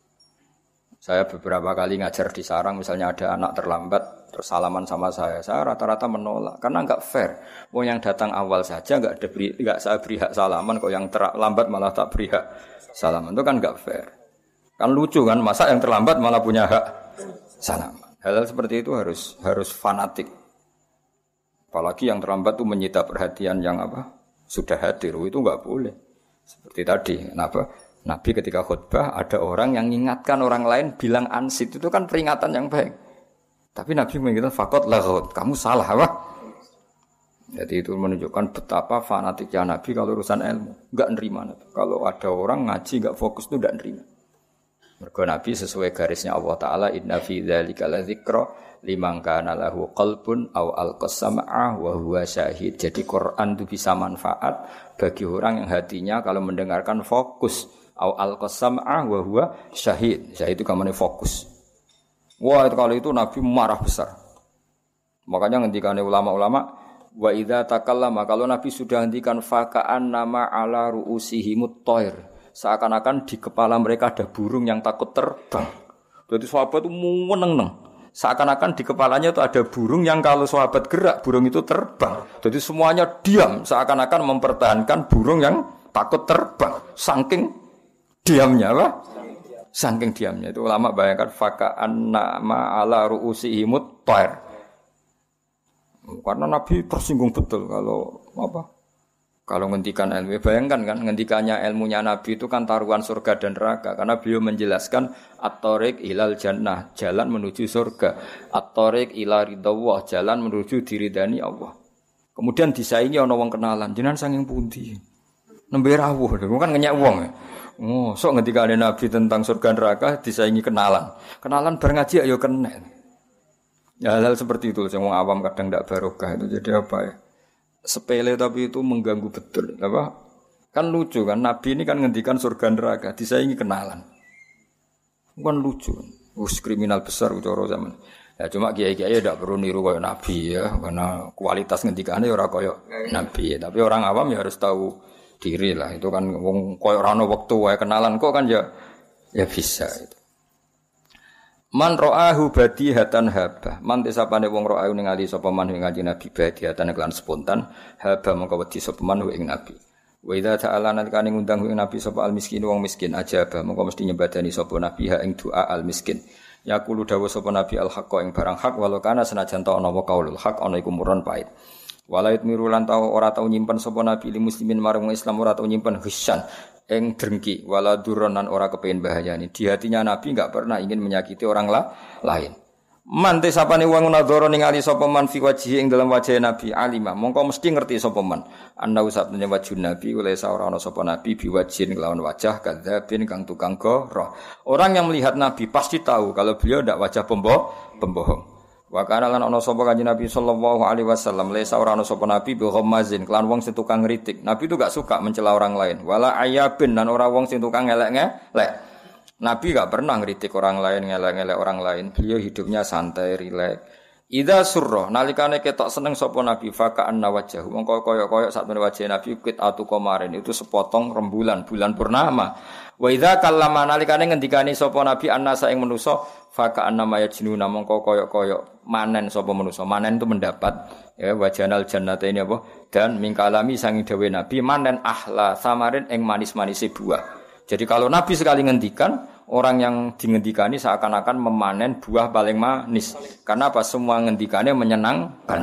Saya beberapa kali ngajar di sarang, misalnya ada anak terlambat, terus salaman sama saya, saya rata-rata menolak karena nggak fair. Mau yang datang awal saja nggak ada nggak saya beri hak salaman, kok yang terlambat malah tak beri hak salaman itu kan nggak fair. Kan lucu kan, masa yang terlambat malah punya hak salaman. Hal-hal seperti itu harus harus fanatik. Apalagi yang terlambat itu menyita perhatian yang apa sudah hadir, itu nggak boleh. Seperti tadi, kenapa? Nabi ketika khutbah ada orang yang mengingatkan orang lain bilang ansit itu kan peringatan yang baik. Tapi Nabi mengingatkan fakot lahut, kamu salah apa? Jadi itu menunjukkan betapa fanatiknya Nabi kalau urusan ilmu, nggak nerima Nabi. Kalau ada orang ngaji nggak fokus itu nggak nerima. Mergo Nabi sesuai garisnya Allah Taala inna fi dzalika ladzikra liman kana lahu qalbun aw alqasama'a wa huwa syahid. Jadi Quran itu bisa manfaat bagi orang yang hatinya kalau mendengarkan fokus au alqasam'a wa huwa syahid. Syahid itu kamane fokus. Wah, itu kali itu Nabi marah besar. Makanya ngendikane ulama-ulama wa idza takallama kalau Nabi sudah hentikan faka'an nama ala ru'usihimut toir. Seakan-akan di kepala mereka ada burung yang takut terbang. Jadi sahabat itu meneng-neng. Seakan-akan di kepalanya itu ada burung yang kalau sahabat gerak, burung itu terbang. Jadi semuanya diam, seakan-akan mempertahankan burung yang takut terbang. Saking diamnya apa? Saking diamnya itu ulama bayangkan fakaan nama ala ruusihimut toir. Karena Nabi tersinggung betul kalau apa? Kalau ngendikan ilmu, bayangkan kan ngendikannya ilmunya Nabi itu kan taruhan surga dan neraka karena beliau menjelaskan at-tariq ilal jannah, jalan menuju surga. At-tariq ila jalan menuju diridani Allah. Kemudian disaingi ana wong kenalan, jenengan sanging pundi? Nembe rawuh, kan ngenyak wong. Oh, sok ngendikane Nabi tentang surga neraka disaingi kenalan. Kenalan bareng ngaji ayo kena. Ya hal, -hal seperti itu, yang awam kadang tidak barokah itu jadi apa ya? sepele tapi itu mengganggu betul. Apa? Kan lucu kan Nabi ini kan ngendikan surga neraka, disaingi kenalan. Kan lucu. Us kriminal besar cara zaman. Ya cuma kiai-kiai tidak perlu niru kayak Nabi ya, karena kualitas ngendikannya orang kayak Nabi. Ya. Tapi orang awam ya harus tahu diri lah. Itu kan wong koyo rano waktu wae kenalan kok kan ya ya bisa itu. Man ro'ahu hatan haba. Man desapane wong ro'ahu ningali sapa man ing ngaji Nabi hatan kelan spontan haba mongko wedi sapa man ing Nabi. Wa idza ta'ala nalikane ngundang ing Nabi sapa al miskin wong miskin aja ba mongko mesti nyebadani sapa Nabi ha ing doa al miskin. Yaqulu dawuh sapa Nabi al haqqa ing barang hak walau kana senajan ta ana wa kaulul haq ana iku muron pait. Walait mirulan tau ora tau nyimpen sapa Nabi li muslimin marang Islam ora tau nyimpen hisyan eng drengki. Wala duronan ora kepengin bahayani. Di hatinya Nabi enggak pernah ingin menyakiti orang lah, lain. Mante sapane wong nadhara ningali sapa man fi wajhi ing dalam wajah Nabi alima. Mongko mesti ngerti sapa man. Anna usatune wajah Nabi oleh ora ana sapa Nabi biwajhin kelawan wajah kadzabin kang tukang goroh orang yang melihat Nabi pasti tahu kalau beliau ndak wajah pembohong Wa kana lan ana sapa kanjeng Nabi sallallahu alaihi wasallam lesa ora ana sapa nabi bi ghammazin kelan wong sing tukang ngritik. Nabi itu gak suka mencela orang lain. Wala ayabin dan orang wong sing tukang ngelek-ngelek. Nabi gak pernah ngritik orang lain, ngelek-ngelek orang lain. Beliau hidupnya santai, rileks. Ida surro nalikane ketok seneng sapa Nabi faka anna wajah mongko koyok-koyok saat wajah Nabi kit atu komarin itu sepotong rembulan bulan purnama wa idza kallama nalikane ngendikane sapa Nabi annasa ing manusa faka annama yajnuna mongko koyok-koyok manen sapa manusa manen itu mendapat ya wajanal jannata ini apa? Dan mingkalami sangi dawe nabi manen ahla samarin ing manis-manis buah. Jadi kalau nabi sekali ngendikan orang yang dingendikani seakan-akan memanen buah paling manis. Karena apa? Semua ngendikane menyenangkan.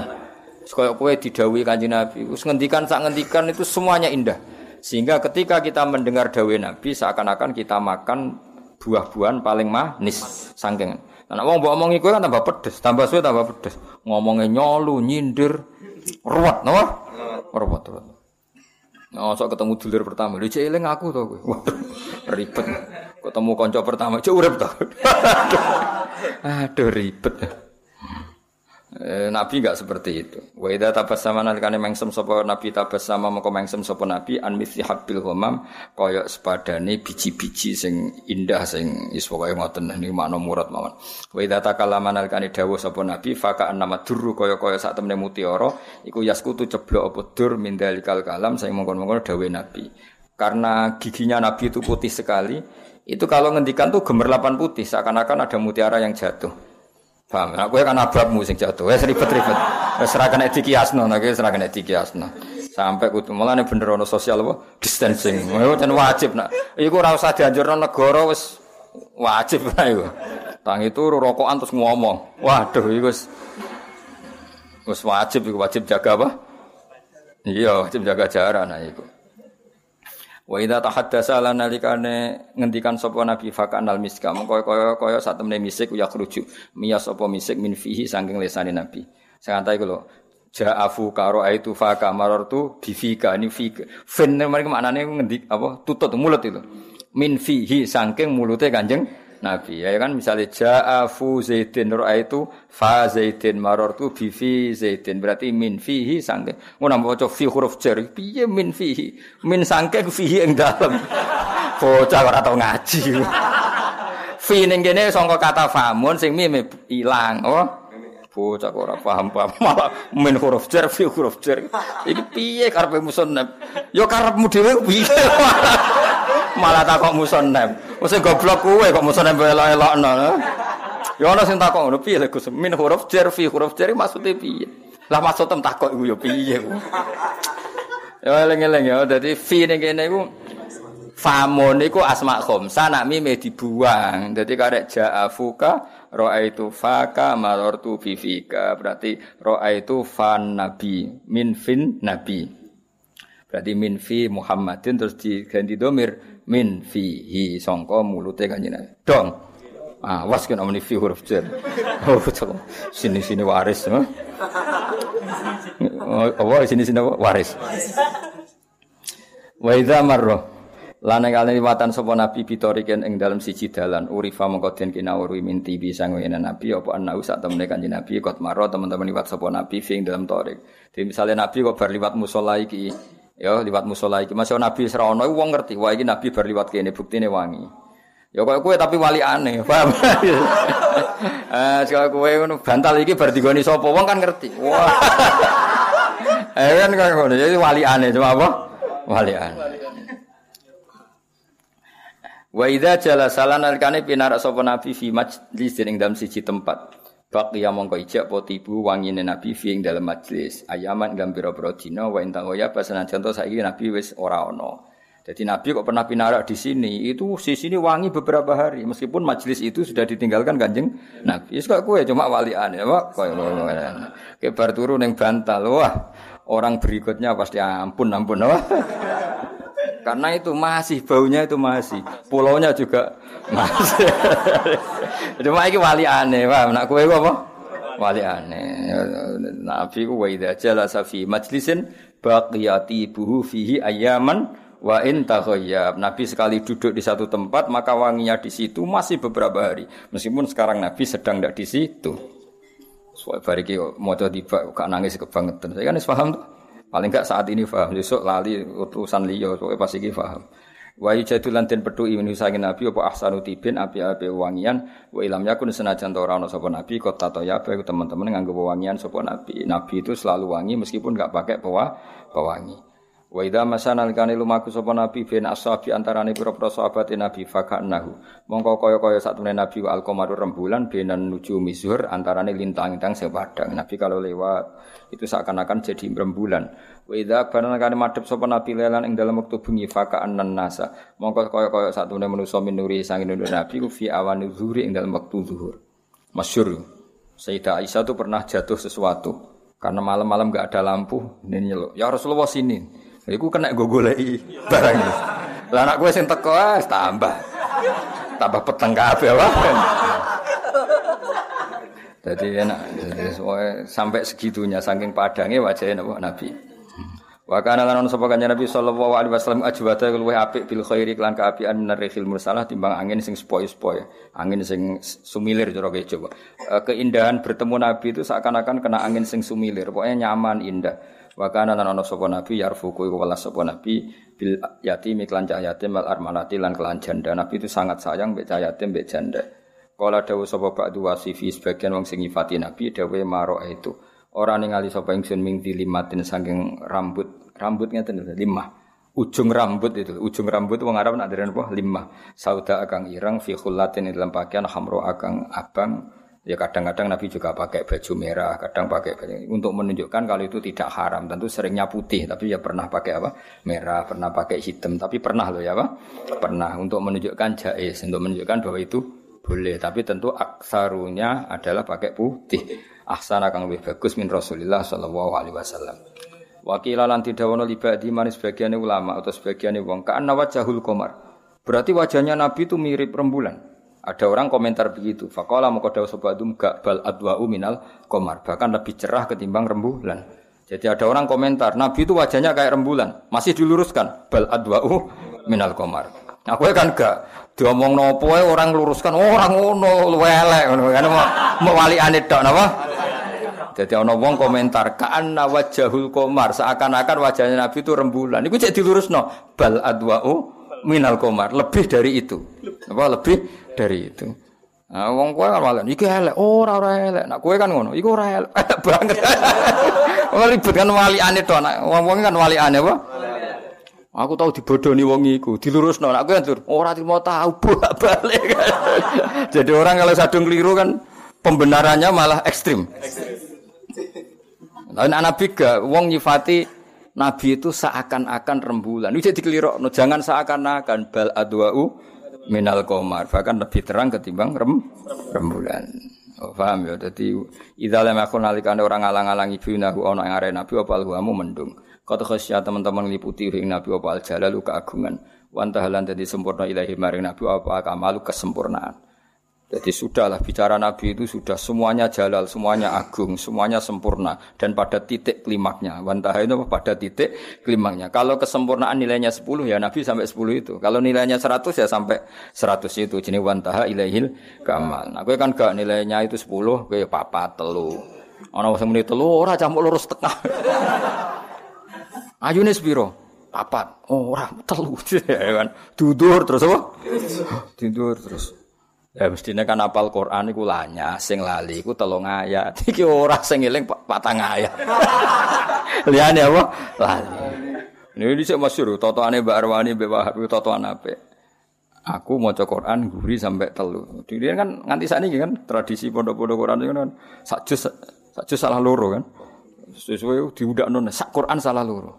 Kaya kowe didawi kanjeng Nabi, us ngendikan sak ngendikan itu semuanya indah. Sehingga ketika kita mendengar dawe Nabi seakan-akan kita makan buah-buahan paling manis saking. Nah, wong mbok omongi kowe kan tambah pedes, tambah suwe tambah pedes. Ngomongnya nyolu, nyindir, ruwet, napa? Ruwet, ruwet. Nah, sok ketemu dulur pertama, lu cek eling aku to kowe. Ribet. Ketemu kanca pertama, cek urip to. Aduh, ribet. Eh, nabi enggak seperti itu. Wa idza tabassama nalikane mengsem sapa nabi tabassama mengko mengsem sapa nabi an mithli habbil ghamam kaya sepadane biji-biji sing indah sing wis pokoke ngoten niki makna murad mawon. Wa idza takallama nalikane dawuh sapa nabi faka nama durru kaya-kaya sak temene mutiara iku yaskutu ceblok apa dur mindalikal kalam sing mongkon-mongkon dawuh nabi. Karena giginya nabi itu putih sekali, Itu kalau ngendikan tuh gemerlapan putih seakan-akan ada mutiara yang jatuh. Paham? Aku kan ababmu sing jatuh. Wes ribet-ribet. Wes ora kena dikiasno, nek wis ora kena. Sampai kudu mulane bener ono sosial apa? Distancing. Iku jan wajib nak. Iku ora usah dianjurno negara wis wajib lah iku. Tang itu rokokan terus ngomong. Waduh iku wis wajib iku wajib jaga apa? Iya, wajib jaga jarak nah iku. Wa idza tahaddasa lan nalikane ngendikan sapa nabi fakan al miska mengko kaya kaya sak temne misik ya khruju miyas sapa misik min fihi saking lesane nabi. Sing antai iku lho ja'afu karo aitu fa kamarartu bifika ini fika. Fin mereka maknane ngendik apa tutut mulut itu. Min fihi saking mulute Kanjeng Nabi. Ya kan misalnya ja'a fu zaidin itu fa zaidin marartu bi fi zaidin berarti min fihi sangke. Ngono maca fi huruf jar. Piye min fihi? Min sangke fihi ing dalem. Bocah ora tau ngaji. fi ning kene sangka kata famun sing mime ilang. Oh. Bocah ora paham-paham malah min huruf jar fi huruf jar. Iki piye karepe musannaf? Ya karepmu dhewe piye? Malah takok musannaf. Wis goblok kowe kok musannaf elok-elokno. Ya ana sing takok ngono piye Gus min huruf jar fi huruf jar maksude piye? Lah maksud tem takok iku ya piye Ya eling-eling ya dadi fi ning kene iku famun iku asma khamsa nak mime dibuang. Dadi karek ja'afuka itu faka marartu fika. Berarti itu fan nabi min fin nabi. Berarti min fi Muhammadin terus diganti domir min fihi sangka mulute kanjeng Nabi. Dong. Ah, was kena muni fi huruf jar. Oh, betul. Sini-sini waris. Oh, apa sini-sini waris. Wa idza marra Lana kali liwatan sapa nabi bitoriken ing dalam siji dalan urifa mengko den kinawuri minti bisa ngene nabi apa ana sak temene kanjeng nabi kot maro teman-teman liwat sapa nabi ing dalam torik. Jadi misalnya nabi kok bar liwat musala iki Ya liwat musola iki. Masih nabi serono wong ngerti, wah iki nabi berliwat kene buktine wangi. Ya kok kowe tapi wali aneh, paham? Eh, sekali kowe ngono bantal iki bar digoni sapa wong kan ngerti. Wah. Eh kan kaya ngono, jadi wali aneh cuma apa? Wali aneh. Wa idza jalasa lan alikane pinarak sapa nabi fi majlis ing dalam siji tempat. Baqiya mongko ijak po tibu wangine Nabi fi ing dalam majlis. Ayaman gambira pira dina wa intang ya pasanan contoh saiki Nabi wis ora ana. Jadi Nabi kok pernah pinarak di sini, itu di sini wangi beberapa hari, meskipun majelis itu sudah ditinggalkan kanjeng Nabi. Yes, kok cuma walian ya, pak. Kebar turun yang bantal, wah orang berikutnya pasti ampun ampun, wah. Karena itu masih baunya itu masih, pulaunya juga masih. Cuma iki wali aneh, paham? Nak kowe apa? Wali aneh. Nabi ku wa idza jalasa fi majlisin baqiyati buhu fihi ayaman wa in taghayyab. Nabi sekali duduk di satu tempat maka wanginya di situ masih beberapa hari. Meskipun sekarang Nabi sedang tidak di situ. Soal bariki mau tiba gak nangis kebangetan. Saya kan paham. Paling enggak saat ini paham, besok lali utusan liya, soalnya pasti paham. Wa yajadu lan den petu imin sange nabi apa ahsanu tibin api-api wangian wa ilam yakun senajan ora ana nabi kota ya bae teman-teman nganggo wangian sapa nabi. Nabi itu selalu wangi meskipun enggak pakai pewa pewangi. Wa idza masana kane lumaku nabi bin ashabi antarane pira-pira sahabat nabi fakanahu. Mongko kaya-kaya satune nabi wa alqamaru rembulan benan nuju mizhur antarane lintang-lintang sepadang. Nabi kalau lewat itu seakan-akan jadi rembulan. Wa idza barana kane madhep sapa nabi lelan ing dalam wektu bengi faka'annan nasa. Mongko kaya-kaya satune manusa minuri sangin nabi ku fi awan zuhuri ing dalam wektu zuhur. Masyhur. Sayyidah Aisyah itu pernah jatuh sesuatu karena malam-malam gak ada lampu ini nyeluk. Ya Rasulullah sini. Iku kena gue goleki barang itu. Lah anak gue sing teko ah tambah. Tambah peteng kabeh wae. Jadi enak, sampai segitunya saking padangnya wajahnya Nabi. Wa kana lan sapa kanjeng Nabi sallallahu alaihi wasallam ajwata luwih apik bil khairi lan kaapian minar rihil mursalah timbang angin sing sepoi-sepoi, angin sing sumilir cara coba. Eh, keindahan bertemu Nabi itu seakan-akan kena angin sing sumilir, pokoknya nyaman, indah. Wa kana lan sapa nabi yarfuku iku welas sapa nabi bil yatim iklan cah yatim wal armalati lan kelan janda. Nabi itu sangat sayang mbek cah yatim mbek janda. Kala dawuh sapa ba'du wasifi sebagian wong sing nyifati nabi dawuh maro itu. Ora ningali sapa ingsun ming dilimatin saking rambut rambut ngeten limah. ujung rambut itu, ujung rambut wong Arab nak dereng apa? Lima. Sauda akang ireng fi khullatin dalam pakaian hamro akang abang. Ya kadang-kadang Nabi juga pakai baju merah, kadang pakai baju untuk menunjukkan kalau itu tidak haram. Tentu seringnya putih, tapi ya pernah pakai apa? Merah, pernah pakai hitam, tapi pernah loh ya apa? Pernah untuk menunjukkan jais, untuk menunjukkan bahwa itu boleh. Tapi tentu aksarunya adalah pakai putih. Ahsana kang lebih bagus min Rasulillah sallallahu alaihi wasallam. Wakila lan tidhawono libadi manis sebagiannya ulama atau sebagiannya wong ka'anna wajahul komar. Berarti wajahnya Nabi itu mirip rembulan. Ada orang komentar begitu. Fakola mengkodau sobatum gak bal adwa'u minal komar. Bahkan lebih cerah ketimbang rembulan. Jadi ada orang komentar, Nabi itu wajahnya kayak rembulan. Masih diluruskan. Bal adwa'u minal komar. Aku kan gak diomong nopo orang luruskan orang ngono welek ngono kan mau wali anit tok napa jadi ana wong komentar ka'anna wajahul komar seakan-akan wajahnya Nabi itu rembulan. Iku cek dilurusno bal adwa'u minal komar. Lebih dari itu. Apa lebih dari itu. Nah, wong kowe kan malah iki elek, ora ora elek. Nak kowe kan ngono, iku ora elek. banget. Wong ribet kan waliane to, nak wong-wong kan waliane apa? Aku tahu dibodoni wong iku, dilurusno. Nak kowe kan ora trimo tahu bolak-balik. Jadi orang kalau sadung keliru kan pembenarannya malah ekstrim. Nah, Nabi gak wong nyifati Nabi itu seakan-akan rembulan. Ini jadi kelirok. Jangan seakan-akan bal adwa'u minal komar. Bahkan lebih terang ketimbang rem, rembulan. Oh, paham ya? Jadi lam yakun nalikane orang alang-alang ibu nahu ana ing arena Nabi apa mendung. Kata khasya teman-teman liputi ring Nabi apa al jalalu keagungan. Wantahalan jadi sempurna ilahi maring Nabi apa kamalu kesempurnaan. Jadi sudahlah bicara Nabi itu sudah semuanya jalal, semuanya agung, semuanya sempurna dan pada titik klimaknya. Wantaha itu pada titik klimaknya. Kalau kesempurnaan nilainya 10 ya Nabi sampai 10 itu. Kalau nilainya 100 ya sampai 100 itu. Jadi wantaha ilaihil kamal. Nah, gue kan gak nilainya itu 10, gue papa telu. Ana sing muni telu ora campur lurus tengah. Ayune piro? Papat. Oh, ora telu. Ya kan. Dudur terus apa? Tidur terus. Ya mestinya kan apal Quran iku lanya, sing lali iku telung ayat. Iki ora sing eling patang ayat. Liyane apa? Lali. Ini dhisik masyhur totoane Mbak Arwani Mbak Wahab totoan apik. Aku maca Quran guri sampai telu. Dia kan nganti saat ini kan tradisi pondok-pondok Quran itu kan sak jus sak jus salah loro kan. Sesuai diudak non sak Quran salah loro.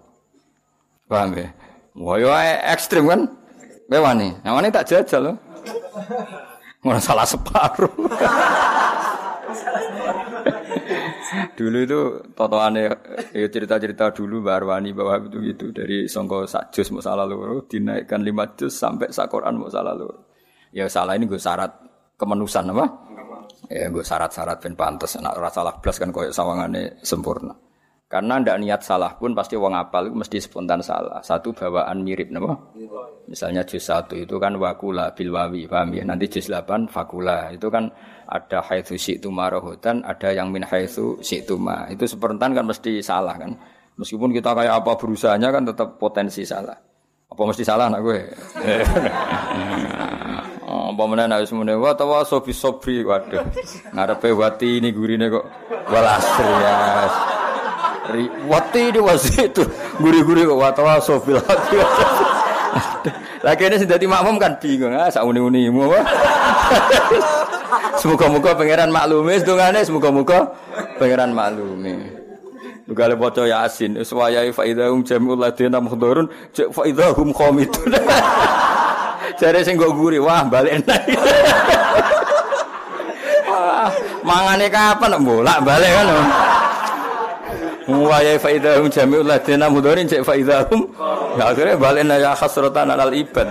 Paham ya? Wah, yo ekstrim kan? Bewani. Yang tak jajal loh. Mau salah separuh. dulu itu totoane ya cerita-cerita dulu Mbak Arwani bahwa itu gitu dari songko sak juz mau salah loro dinaikkan lima juz sampai sak Quran mau salah loro. Ya salah ini gue syarat kemenusan apa? Ya gue syarat-syarat ben pantes nak ora salah blas kan koyo sawangane sempurna. Karena ndak niat salah pun pasti wong apal mesti spontan salah. Satu bawaan mirip napa? Misalnya juz satu itu kan wakula bil wawi, paham ya? Nanti juz 8 fakula. Itu kan ada haitsu syi'tu marohutan, ada yang min haitsu syi'tu ma. Itu spontan kan mesti salah kan. Meskipun kita kayak apa berusahanya kan tetap potensi salah. Apa mesti salah anak gue? Oh, apa meneh nek wis mune wa tawa sofi sobri waduh. Ngarepe wati ini gurine kok walasri ya. Wati di itu guri-guri kok watawa sofil hati. Lagi ini sudah makmum kan bingung ah sak uni-unimu. Semoga-moga pangeran maklumi sedungane semoga-moga pangeran maklumi. Bugale maca Yasin, suwaya fa idahum jami'ul ladina muhdharun, fa idahum qamitun. Jare sing go guri, wah balik Wah, mangane kapan bolak balik kan. Wa faidahum jami'ul ladina mudharin cek faidahum. Ya akhirnya balen ya khasratan alal ibad.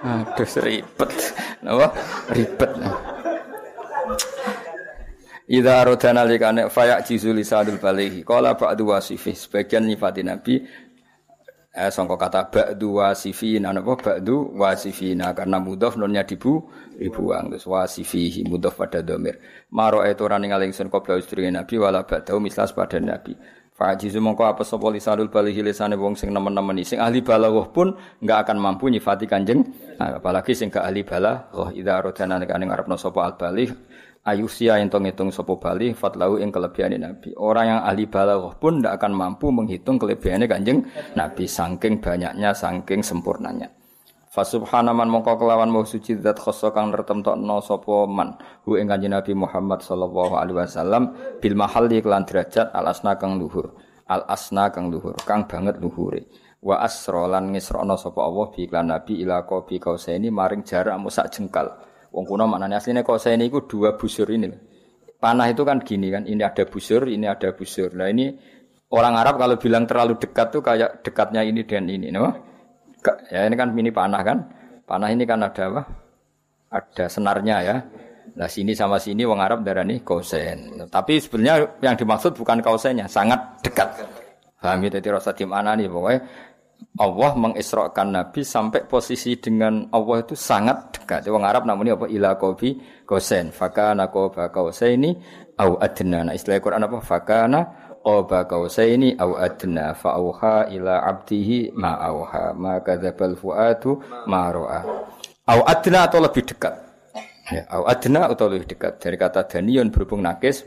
Aduh ribet. Napa? Ribet. Idza rodana likane fayak jizul lisanul balighi. Qala ba'du wasifih sebagian nyifati Nabi eh sangka kata ba'du wasifina napa ba'du wasifina. Karena mudhaf nonnya dibu dibuang. Terus wasifihi mudhaf pada domir. Maro itu ora ningali ingsun qabla ustri nabi wala ba'dahu mislas pada nabi. Fajizu mongko apa sapa lisanul balighi lisane wong sing nemen-nemen sing ahli balaghah pun enggak akan mampu nyifati Kanjeng apalagi sing gak ahli balaghah. Idza rodana nek ngarepno sapa al baligh ayusia ento ngitung sapa bali fatlau ing kelebihane nabi. Orang yang ahli balaghah pun ndak akan mampu menghitung kelebihane kanjeng nabi saking banyaknya saking sempurnanya. Fasubhana man mongko kelawan mau suci zat khoso kang nertemtokno sapa man. Hu Nabi Muhammad sallallahu alaihi wasallam bil mahalli kelan derajat al asna kang luhur. Al asna kang luhur kang banget luhure. Wa asra lan ngisrono sapa Allah bi iklan Nabi ila qabi kausaini maring jarak musak jengkal wong kuno maknane asline kausaini iku dua busur ini panah itu kan gini kan ini ada busur ini ada busur nah ini orang Arab kalau bilang terlalu dekat tuh kayak dekatnya ini dan ini no? Ya ini kan mini panah kan. Panah ini kan ada apa? Ada senarnya ya. Nah sini sama sini wong Arab darah nih kausen. Tapi sebenarnya yang dimaksud bukan kausennya, sangat dekat. Paham? Jadi rasa mana nih pokoknya Allah mengisrakan Nabi sampai posisi dengan Allah itu sangat dekat. Wong Arab namanya apa? Ila kobi kausen. Fakana koba kausaini au adna. Nah istilah Quran apa? Fakana qaba qausaini au adna fa auha ila abdihi ma auha ma kadzabal fuadu ma ra'a au adna atau lebih dekat ya au adna atau lebih dekat dari kata danion berhubung nakis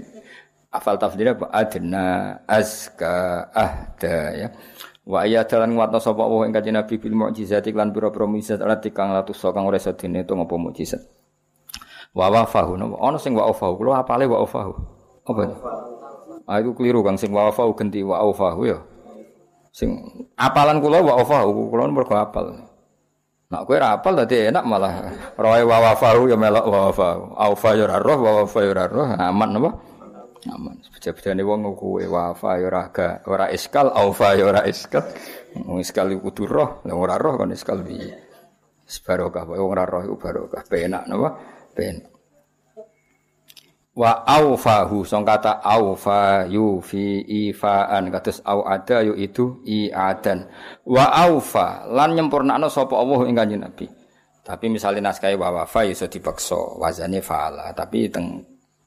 afal tafsirnya apa adna azka ahda ya wa ayat dalan nguatno sapa Allah ing kanjeng Nabi bil mukjizat lan pira-pira mukjizat alati kang latus kang ora iso dene to ngopo mukjizat wa wafahu ono sing wa wafahu kula apale wa wafahu apa Ah itu keliru Kang sing wa fa ganti wa aufahu ya. Sing apalan kula wa aufahu kula mergo apal. Nak kowe ra apal dadi enak malah roe wa wafahu ya melok wa wafahu. Aufa ya roh wa wafa ya roh aman napa? Aman. Bejane wong kowe wafa ya ora ga ora iskal aufa ya ora iskal. Wong iskal iku kudu roh, lah ora roh kon iskal piye? Barokah wong ora roh iku barokah. Penak napa? Penak wa aufahu song kata aufa yufi ifaan kados au ada yu itu iadan wa aufa lan nyempurnakno sapa Allah ing kanjeng Nabi tapi misalnya naskah wa wafa iso dipaksa wazane faala tapi teng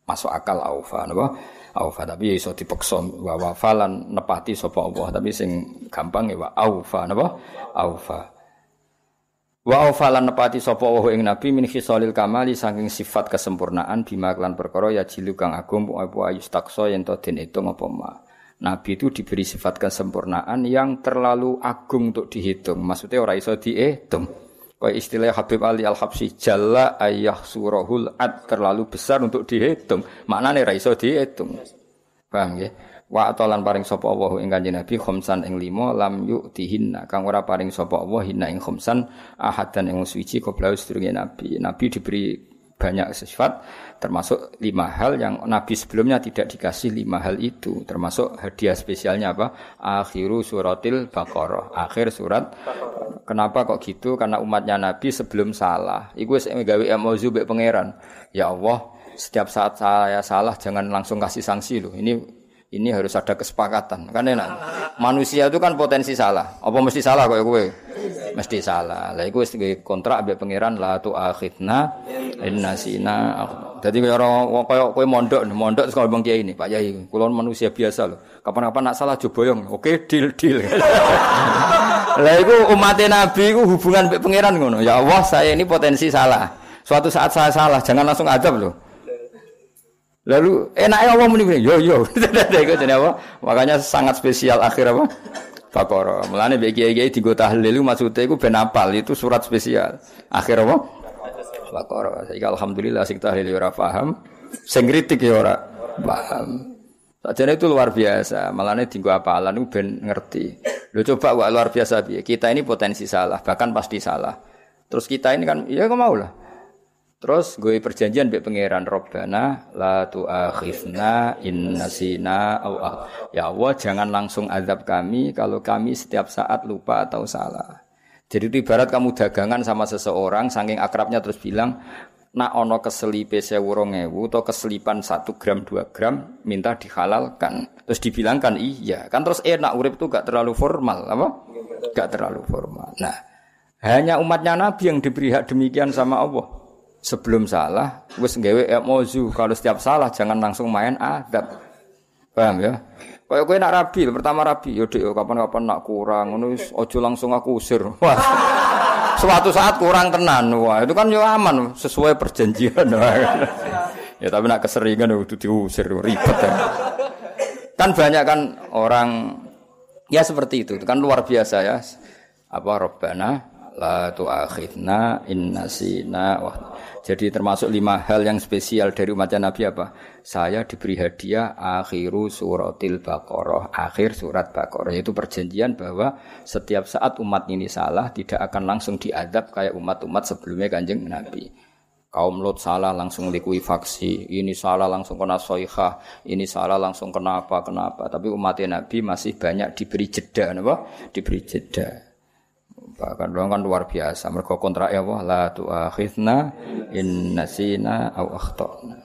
masuk akal aufa napa aufa tapi iso dipaksa wa wafa lan nepati sapa Allah tapi sing gampang wa aufa napa aufa Wa aufalan nepati sapa wa ing nabi min khisalil kamali saking sifat kesempurnaan bima klan perkara ya jilu kang agung apa ayus takso yen to den hitung apa ma. Nabi itu diberi sifat kesempurnaan yang terlalu agung untuk dihitung. Maksudnya ora iso dihitung. Kaya istilah Habib Ali Al-Habsyi jalla ayah surahul ad terlalu besar untuk dihitung. Maknane ora iso dihitung. Paham ya? Wa atolan paring sapa Allah ing kanjeng Nabi khamsan ing lima lam yu'tihinna kang ora paring sapa Allah hinna ing khamsan ahadan ing suci qabla sedurunge Nabi. Nabi diberi banyak sifat termasuk lima hal yang Nabi sebelumnya tidak dikasih lima hal itu. Termasuk hadiah spesialnya apa? Akhiru suratil baqarah. Akhir surat. Kenapa kok gitu? Karena umatnya Nabi sebelum salah. Iku wis gawe mbek pangeran. Ya Allah setiap saat saya salah jangan langsung kasih sanksi loh ini ini harus ada kesepakatan. Kan enak. Manusia itu kan potensi salah. Apa mesti salah kok kowe? Mesti salah. Lah iku kontrak ambek pangeran la tu akhidna inna sina. Dadi kaya ora kaya kowe mondok, mondok terus ngomong kiai ini, Pak Yai, kula manusia biasa loh. Kapan-kapan nak salah joboyong. Oke, deal deal. Lah iku umat Nabi iku hubungan ambek pangeran ngono. Ya Allah, saya ini potensi salah. Suatu saat saya salah, jangan langsung adab loh. Lalu enaknya Allah muni yo yo. Makanya sangat spesial akhir apa? Baqarah. Mulane bagi kiai digo tahlil maksudnya iku ben apal itu surat spesial. Akhir apa? Baqarah. Saiki alhamdulillah sing tahlil ora paham, sing kritik ya ora paham. Sajane itu luar biasa. Malahnya tinggu apalan itu ben ngerti. Lo coba wah luar biasa. Kita ini potensi salah, bahkan pasti salah. Terus kita ini kan, ya kok mau lah. Terus gue perjanjian be pangeran Robbana la tu'akhizna in nasina au Ya Allah jangan langsung azab kami kalau kami setiap saat lupa atau salah. Jadi itu ibarat kamu dagangan sama seseorang saking akrabnya terus bilang nak ono keselipe sewurongewu atau keselipan satu gram dua gram minta dihalalkan. Terus dibilangkan iya. Kan terus enak urip itu gak terlalu formal apa? Gak terlalu formal. Nah hanya umatnya Nabi yang diberi hak demikian sama Allah sebelum salah wis nggawe emozu kalau setiap salah jangan langsung main adab Paham ya? Kayak kowe nak rabi, pertama rabi, yo Dik, kapan-kapan nak kurang, wis aja langsung aku usir. Wah. Suatu saat kurang tenan. Wah, itu kan yo aman sesuai perjanjian. ya tapi nak keseringan itu diusir ribet ya. Kan banyak kan orang ya seperti itu, kan luar biasa ya. Apa Robbana la tu'akhidna innasina wah jadi termasuk lima hal yang spesial dari umatnya Nabi apa? Saya diberi hadiah akhiru suratil Baqarah, akhir surat Baqarah. Yaitu perjanjian bahwa setiap saat umat ini salah tidak akan langsung diadab kayak umat-umat sebelumnya kanjeng Nabi. Kaum Lot salah langsung likuifaksi, ini salah langsung kena soihah, ini salah langsung kenapa kenapa. Tapi umatnya Nabi masih banyak diberi jeda, apa? Diberi jeda. Bahkan dong kan luar biasa. Mereka kontrak ya Allah la tu'akhidna in nasina au akhtana.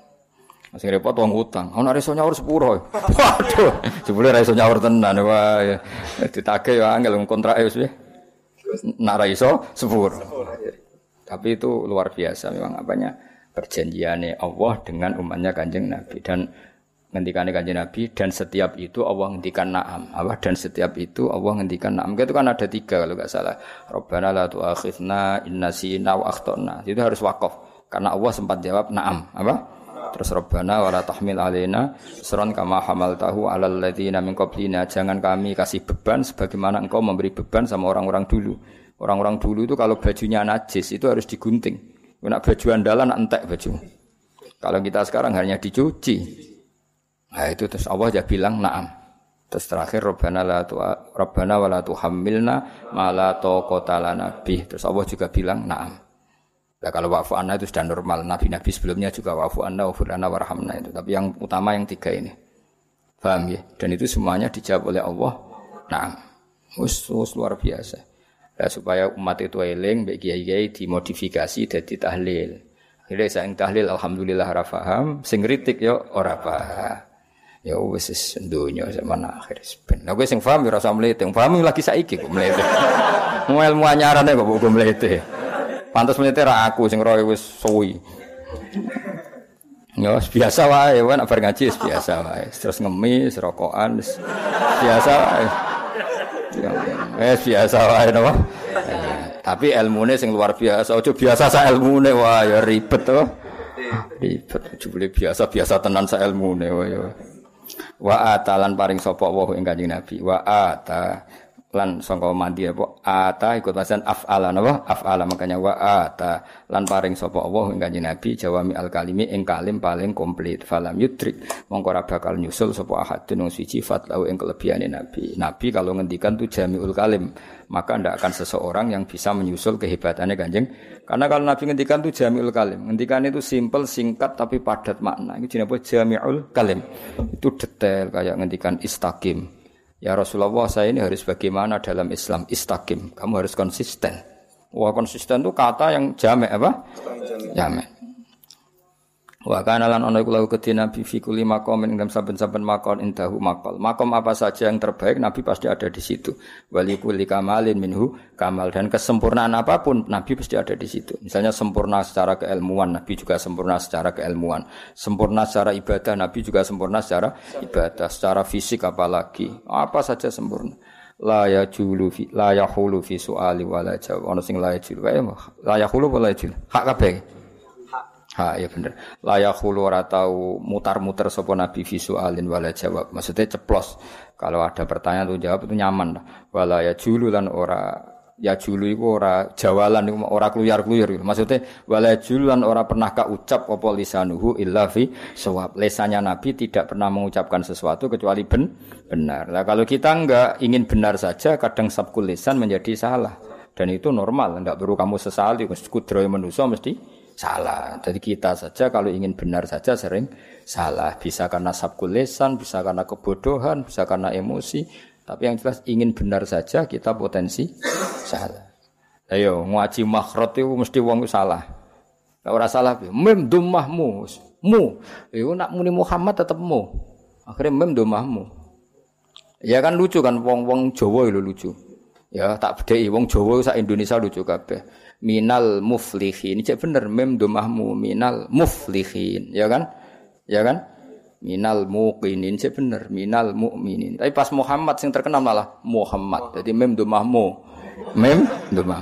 Masih repot wong utang. Ono iso nyaur sepuro. Waduh, jebule ra iso nyaur tenan wae. Ditagih ya angel kontrak wis piye. Nak ra iso sepuro. Tapi itu luar biasa memang apanya perjanjiannya Allah dengan umatnya Kanjeng Nabi dan ngendikan kanjeng Nabi dan setiap itu Allah ngendikan na'am. Apa? Dan setiap itu Allah ngendikan na'am. Itu kan ada tiga kalau nggak salah. Rabbana la tu'akhidna inna sina wa akhtana itu harus wakaf. Karena Allah sempat jawab na'am. Apa? Terus Rabbana wala tahmil alaina seron kama hamaltahu alal ladzina min qablina. Jangan kami kasih beban sebagaimana engkau memberi beban sama orang-orang dulu. Orang-orang dulu itu kalau bajunya najis itu harus digunting. Nak baju andalan entek baju. Kalau kita sekarang hanya dicuci Nah itu terus Allah ya bilang naam. Terus terakhir Rabbana la tu Rabbana wa la tuhammilna ma la taqata lana bih. Terus Allah juga bilang naam. Nah kalau wa'fu anna itu sudah normal. Nabi-nabi sebelumnya juga wa'fu anna wa furana warhamna itu. Tapi yang utama yang tiga ini. Paham ya? Dan itu semuanya dijawab oleh Allah. Naam. Us, us luar biasa. Nah, supaya umat itu eling, baik kiai-kiai dimodifikasi jadi tahlil. Akhirnya saya tahlil, alhamdulillah rafaham. Sing kritik yo ora paham ya wis wis donya zaman akhir ben. Kowe sing paham ya rasa mlete, paham lagi saiki kok mlete. Mu ilmu anyarane kok kok mlete. Pantes mlete ra aku sing roe wis suwi. Ya biasa wae, wae nek bar ngaji biasa wae. Terus ngemis, rokokan biasa wae. Ya, eh biasa wae napa. Tapi ilmune sing luar biasa, ojo biasa sa ilmune wah ya ribet to. Ribet, jebule biasa-biasa tenan sa ilmune wah ya. Wa atalan paring sapa wa ing Kanjeng Nabi. Wa ata lan sangka mandi apa? Ata ikut pasan af'ala napa? Af'ala makanya wa ata. Lan paring sapa Allah ing kanjeng Nabi jawami al kalimi ing kalim paling komplit. Falam yudrik mongko ora bakal nyusul sapa ahadun wong siji fatlau ing kelebihane Nabi. Nabi kalau ngendikan tu jamiul kalim maka ndak akan seseorang yang bisa menyusul kehebatannya kanjeng. Karena kalau Nabi ngendikan tu jamiul kalim ngendikan itu simple singkat tapi padat makna. Itu jenenge jamiul kalim. Itu detail kayak ngendikan istaqim Ya Rasulullah saya ini harus bagaimana dalam Islam istakim. Kamu harus konsisten. Wah konsisten itu kata yang jamek apa? Jamek. Wa kana lan ana iku lahu kedhi Nabi fi kulli maqamin ing saben-saben maqam indahu maqal. Makom apa saja yang terbaik Nabi pasti ada di situ. Wali kulli kamalin minhu kamal dan kesempurnaan apa pun Nabi pasti ada di situ. Misalnya sempurna secara keilmuan, Nabi juga sempurna secara keilmuan. Sempurna secara ibadah, Nabi juga sempurna secara ibadah, secara fisik apalagi. Apa saja sempurna. La ya julu fi la yahulu fi suali wala jawab. Ono sing la ya julu. La yahulu wala julu. Hak kabeh. Ha ya bener. Layak hulu ora tau mutar-muter sapa nabi visualin wala jawab. Maksudnya ceplos. Kalau ada pertanyaan tuh jawab itu nyaman. Wala ya julu lan ora ya julu iku ora jawalan iku ora kluyar-kluyur. Maksudnya wala julu lan ora pernah ka ucap apa lisanuhu illa fi sawab. Nabi tidak pernah mengucapkan sesuatu kecuali ben benar. Nah, kalau kita enggak ingin benar saja kadang sabkul lisan menjadi salah. Dan itu normal, enggak perlu kamu sesali, kudroy manusia mesti salah. Jadi kita saja kalau ingin benar saja sering salah. Bisa karena sabkul lesan, bisa karena kebodohan, bisa karena emosi. Tapi yang jelas ingin benar saja kita potensi salah. Ayo ngaji makhrot itu mesti wong salah. Ora salah mem dumahmu, mu. Iku nak muni Muhammad tetep mu. Akhirnya mem dumahmu. Ya kan lucu kan wong-wong Jawa itu lucu. Ya tak bedheki wong Jawa sak Indonesia lucu kabeh minal muflihin. Cek bener mem domahmu minal muflihin, ya kan? Ya kan? Minal muqinin sih bener, minal mukminin. Tapi pas Muhammad sing terkenal malah Muhammad. Jadi mem domah mu. Mem domah.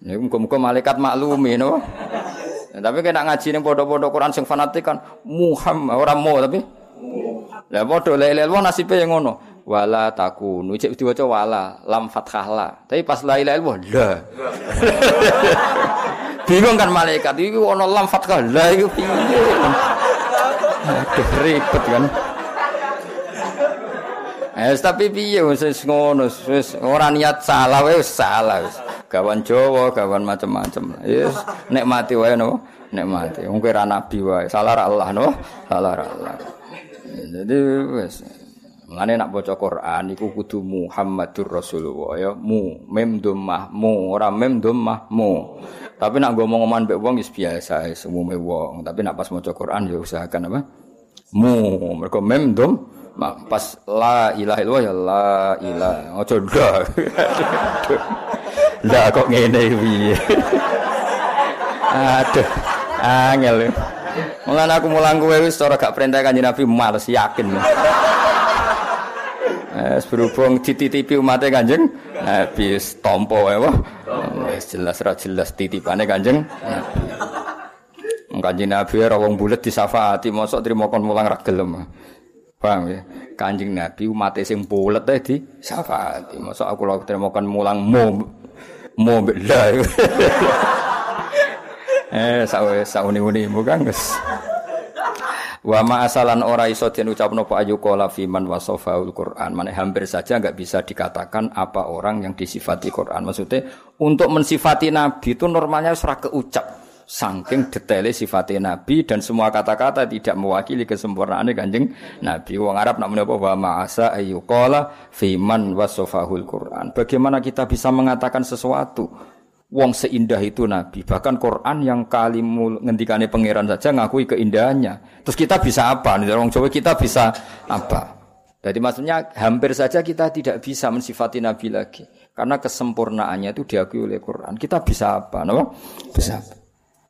Ini muka-muka malaikat maklumi no. Ya, tapi kena ngaji ning pondok-pondok Quran sing fanatik kan Muhammad orang mu tapi lah padha lele wong nasibe yang ngono. Wala takunu cek diwaca wala lam fathah la. Tapi pas la ilaha illallah la. Bingung kan malaikat iki ono lam fathah la iku piye. Aduh ribet kan. Eh tapi piye wis ngono wis ora niat salah wis salah wis. Gawan Jawa, gawan macam-macam. Yes, nek mati wae no, nek mati. Wong kira nabi wae. Salah ra Allah no, salah ra Allah. Jadi wis Mulane nak baca Quran iku kudu Muhammadur Rasulullah ya mu mem dhammah mu ora mem dhammah mu. Tapi nak ngomong-ngomongan mbek wong wis biasa wis umume wong. Tapi nak pas maca Quran ya usahakan apa? Mu mergo mem dham pas la ilaha illallah ya la ilaha. Ojo ndak. Lah kok ngene piye? Aduh. Angel. Mulane aku mulang kowe wis ora gak perintah kanjeng Nabi males yakin. Eh, berhubung dititipi umatnya kanjeng Nabi tompo ya wah jelas ra jelas titipane kanjeng Kanjeng Nabi ora wong bulet disafaati mosok trimo kon mulang ra. Paham ya? Kanjeng Nabi umat sing bulet ae di. Mosok aku lho trimo kon mulang mo mo lah. eh sawe sauni-uni bukan guys. Wa ma asalan ora iso den ucapno apa ayu qala fiman wasofaul Quran. Mane hampir saja enggak bisa dikatakan apa orang yang disifati Quran. Maksudnya untuk mensifati nabi itu normalnya ora keucap. Saking detailnya sifatnya Nabi dan semua kata-kata tidak mewakili kesempurnaan kanjeng Nabi. Wong Arab nak apa wa ma'asa ayyuqala fiman wasofahul Quran. Bagaimana kita bisa mengatakan sesuatu wong seindah itu Nabi. Bahkan Quran yang kalimu ngendikane pangeran saja ngakui keindahannya. Terus kita bisa apa? Nih orang Jawa kita bisa apa? Jadi maksudnya hampir saja kita tidak bisa mensifati Nabi lagi. Karena kesempurnaannya itu diakui oleh Quran. Kita bisa apa? No? Bisa?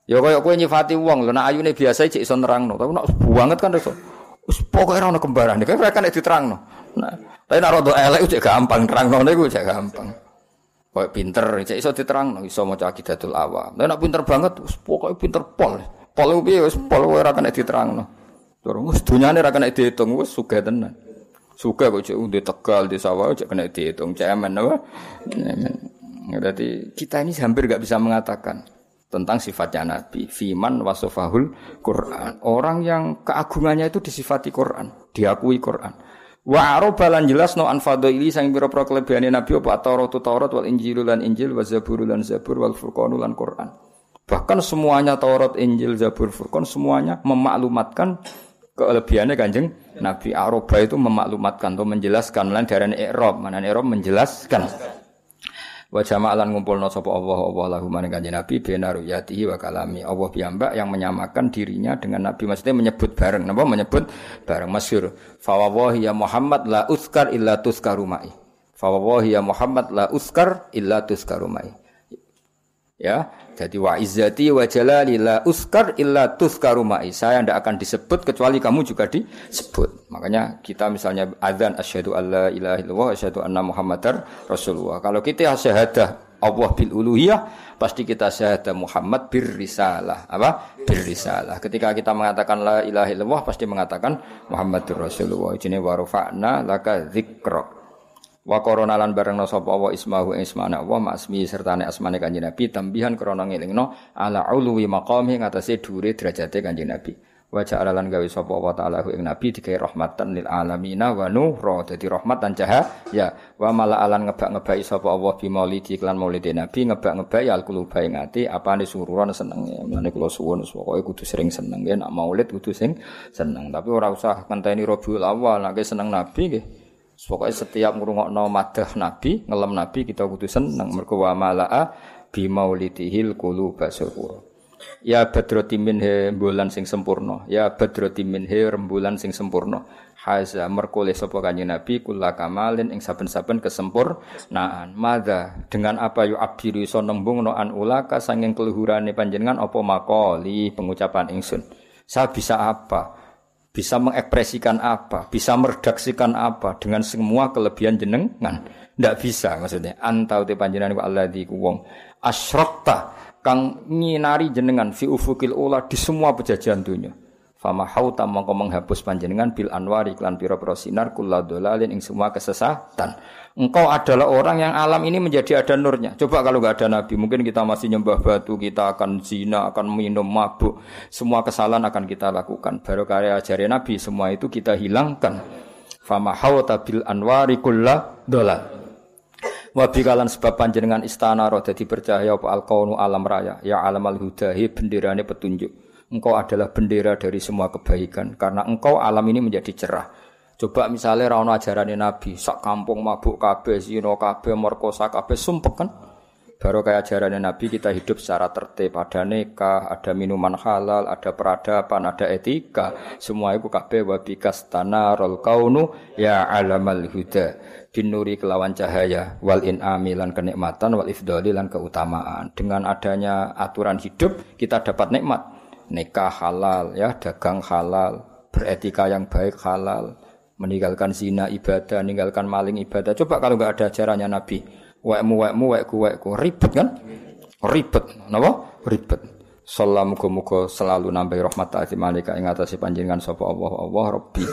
Ya kaya kowe nyifati wong lho nek ayune biasa cek iso nerangno, tapi nek banget kan iso. Wis pokoke ora ono kembaran. Kan mereka nek diterangno. Nah, tapi nek rada elek cek gampang nerangno niku cek gampang. Kayak pinter, cek iso diterang, iso mau akidatul awam. Tapi nak pinter banget, pokoknya pinter pol. Pol itu piye, pol ora kena diterang no. Terus dunyane ora kena dihitung, wis sugih tenan. Sugih kok cek udah tegal di sawah cek kena dihitung, cemen apa? Berarti kita ini hampir gak bisa mengatakan tentang sifatnya Nabi. Fiman wasofahul Quran. Orang yang keagungannya itu disifati Quran, diakui Quran. Wa aroba lan jelas no anfadhaili sang pira-pira kelebihane Nabi apa Taurat Taurat wal Injil lan Injil wa Zabur lan Zabur wal Furqan lan Quran. Bahkan semuanya Taurat, Injil, Zabur, Furqan semuanya memaklumatkan kelebihannya Kanjeng Nabi Aroba itu memaklumatkan atau menjelaskan lan darane i'rab, mana i'rab menjelaskan. Wa jama'alan ngumpulno sapa Allah Allah lahu maring kanjeng Nabi bena ruyatihi wa kalami. Allah piyambak yang menyamakan dirinya dengan Nabi maksudnya menyebut bareng napa menyebut bareng masyhur. Fa ya Muhammad la uskar illa tuskaru mai. Fa ya Muhammad la uskar illa tuskaru mai. Ya, jadi wa izzati wa jalali la uskar illa tuskaru ma'i. Saya tidak akan disebut kecuali kamu juga disebut. Makanya kita misalnya adzan asyhadu alla ilaha illallah asyhadu anna muhammadar rasulullah. Kalau kita syahadah Allah bil uluhiyah, pasti kita syahadah Muhammad bir risalah. Apa? Bir risalah. Ketika kita mengatakan la ilaha illallah pasti mengatakan Muhammadur Rasulullah. Ini wa rafa'na laka dzikra. Wa korona lan bareng no sapa wa ismahu ismana wa masmi serta ne asmane kanjeng Nabi tambihan krana ngelingno ala ulwi maqami ngatasé dure derajate kanjeng Nabi. Wa ja'ala lan gawe sapa wa ta'ala ing Nabi digawe rahmatan lil alamina wa nuhra dadi rahmat dan cahaya. Wa mala alan ngebak-ngebaki sapa Allah bi maulidi lan maulid Nabi ngebak-ngebaki al quluba ing ati apane sururan seneng. Mane kula suwun pokoke kudu sering seneng nak maulid kudu sing seneng. Tapi ora usah ngenteni Rabiul Awal nek seneng Nabi nggih Pokoknya setiap ngrungokno madah Nabi, ngelam Nabi kita kudu seneng mergo wa malaa bi maulidihil quluba surura. Ya badroti minhe bulan sing sempurna, ya badroti minhe rembulan sing sempurna. Haza merkole sapa kanjeng Nabi kula kamalin ing saben-saben kesempurnaan. Mada dengan apa yu abiru iso nembungno an ulaka sanging keluhurane panjenengan apa makoli pengucapan ingsun. Saya bisa apa? Bisa mengekspresikan apa, bisa meredaksikan apa dengan semua kelebihan jenengan. Ndak bisa maksudnya. Antau te panjenengan Allah di wong asyrokta kang nyinari jenengan fi ufukil ula di semua pejajahan dunia. Fama hauta mongko menghapus panjenengan bil anwari klan pira-pira sinar kula dolalin ing semua kesesatan. Engkau adalah orang yang alam ini menjadi ada nurnya. Coba kalau nggak ada nabi, mungkin kita masih nyembah batu, kita akan zina, akan minum mabuk, semua kesalahan akan kita lakukan. Baru karya ajaran nabi, semua itu kita hilangkan. Fama hauta bil anwari kulla dolal. Wabi kalan sebab panjenengan istana roh dadi bercahaya apa al alam raya ya alam al hudahi benderane petunjuk engkau adalah bendera dari semua kebaikan karena engkau alam ini menjadi cerah. Coba misalnya rano ajaran Nabi, sak kampung mabuk kabeh, zino kabeh, merkosa kabeh, sumpek kan? Baru kayak ajaran Nabi kita hidup secara tertib, ada nikah, ada minuman halal, ada peradaban, ada etika. Semua itu kabeh wabikas rol kaunu ya alamal huda. Dinuri kelawan cahaya, wal in'ami lan kenikmatan, wal ifdoli lan keutamaan. Dengan adanya aturan hidup, kita dapat nikmat nikah halal ya dagang halal beretika yang baik halal meninggalkan zina ibadah meninggalkan maling ibadah. Coba kalau nggak ada ajarannya nabi wekmu wekmu wekku wekku. Ribet kan? Ribet. Napa? Ribet. Salam muga selalu nambah rahmat ta'ati malika ing atase panjenengan sapa Allah. Allah Rabbi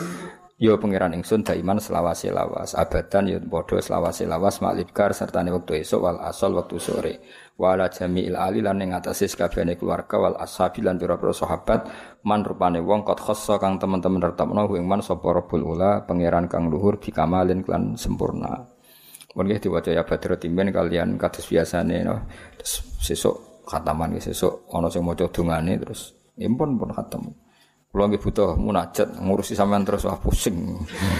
Yo pangeran ingsun daiman selawase lawas abadan yo padha selawase lawas maklibkar serta wektu esuk wal asal wektu sore wala jami'il ali lan ing atase sakabehane keluarga wal ashabi lan pira-pira sahabat man rupane wong kot khassa kang teman-teman retapno ing man sapa rabbul ula pangeran kang luhur bikamalin klan sempurna Mun nggih diwaca ya timen kalian kados biasane no. Terus sesuk khataman sesuk ana sing maca dongane terus impun pun khatam. Kula nggih butuh munajat ngurusi sampean terus wah pusing.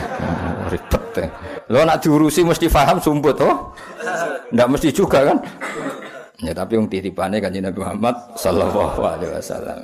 Ribet. Lho nak diurusi mesti paham sumput oh. Ndak mesti juga kan. Ya tapi yang titipane kanjeng Nabi Muhammad sallallahu alaihi wasallam.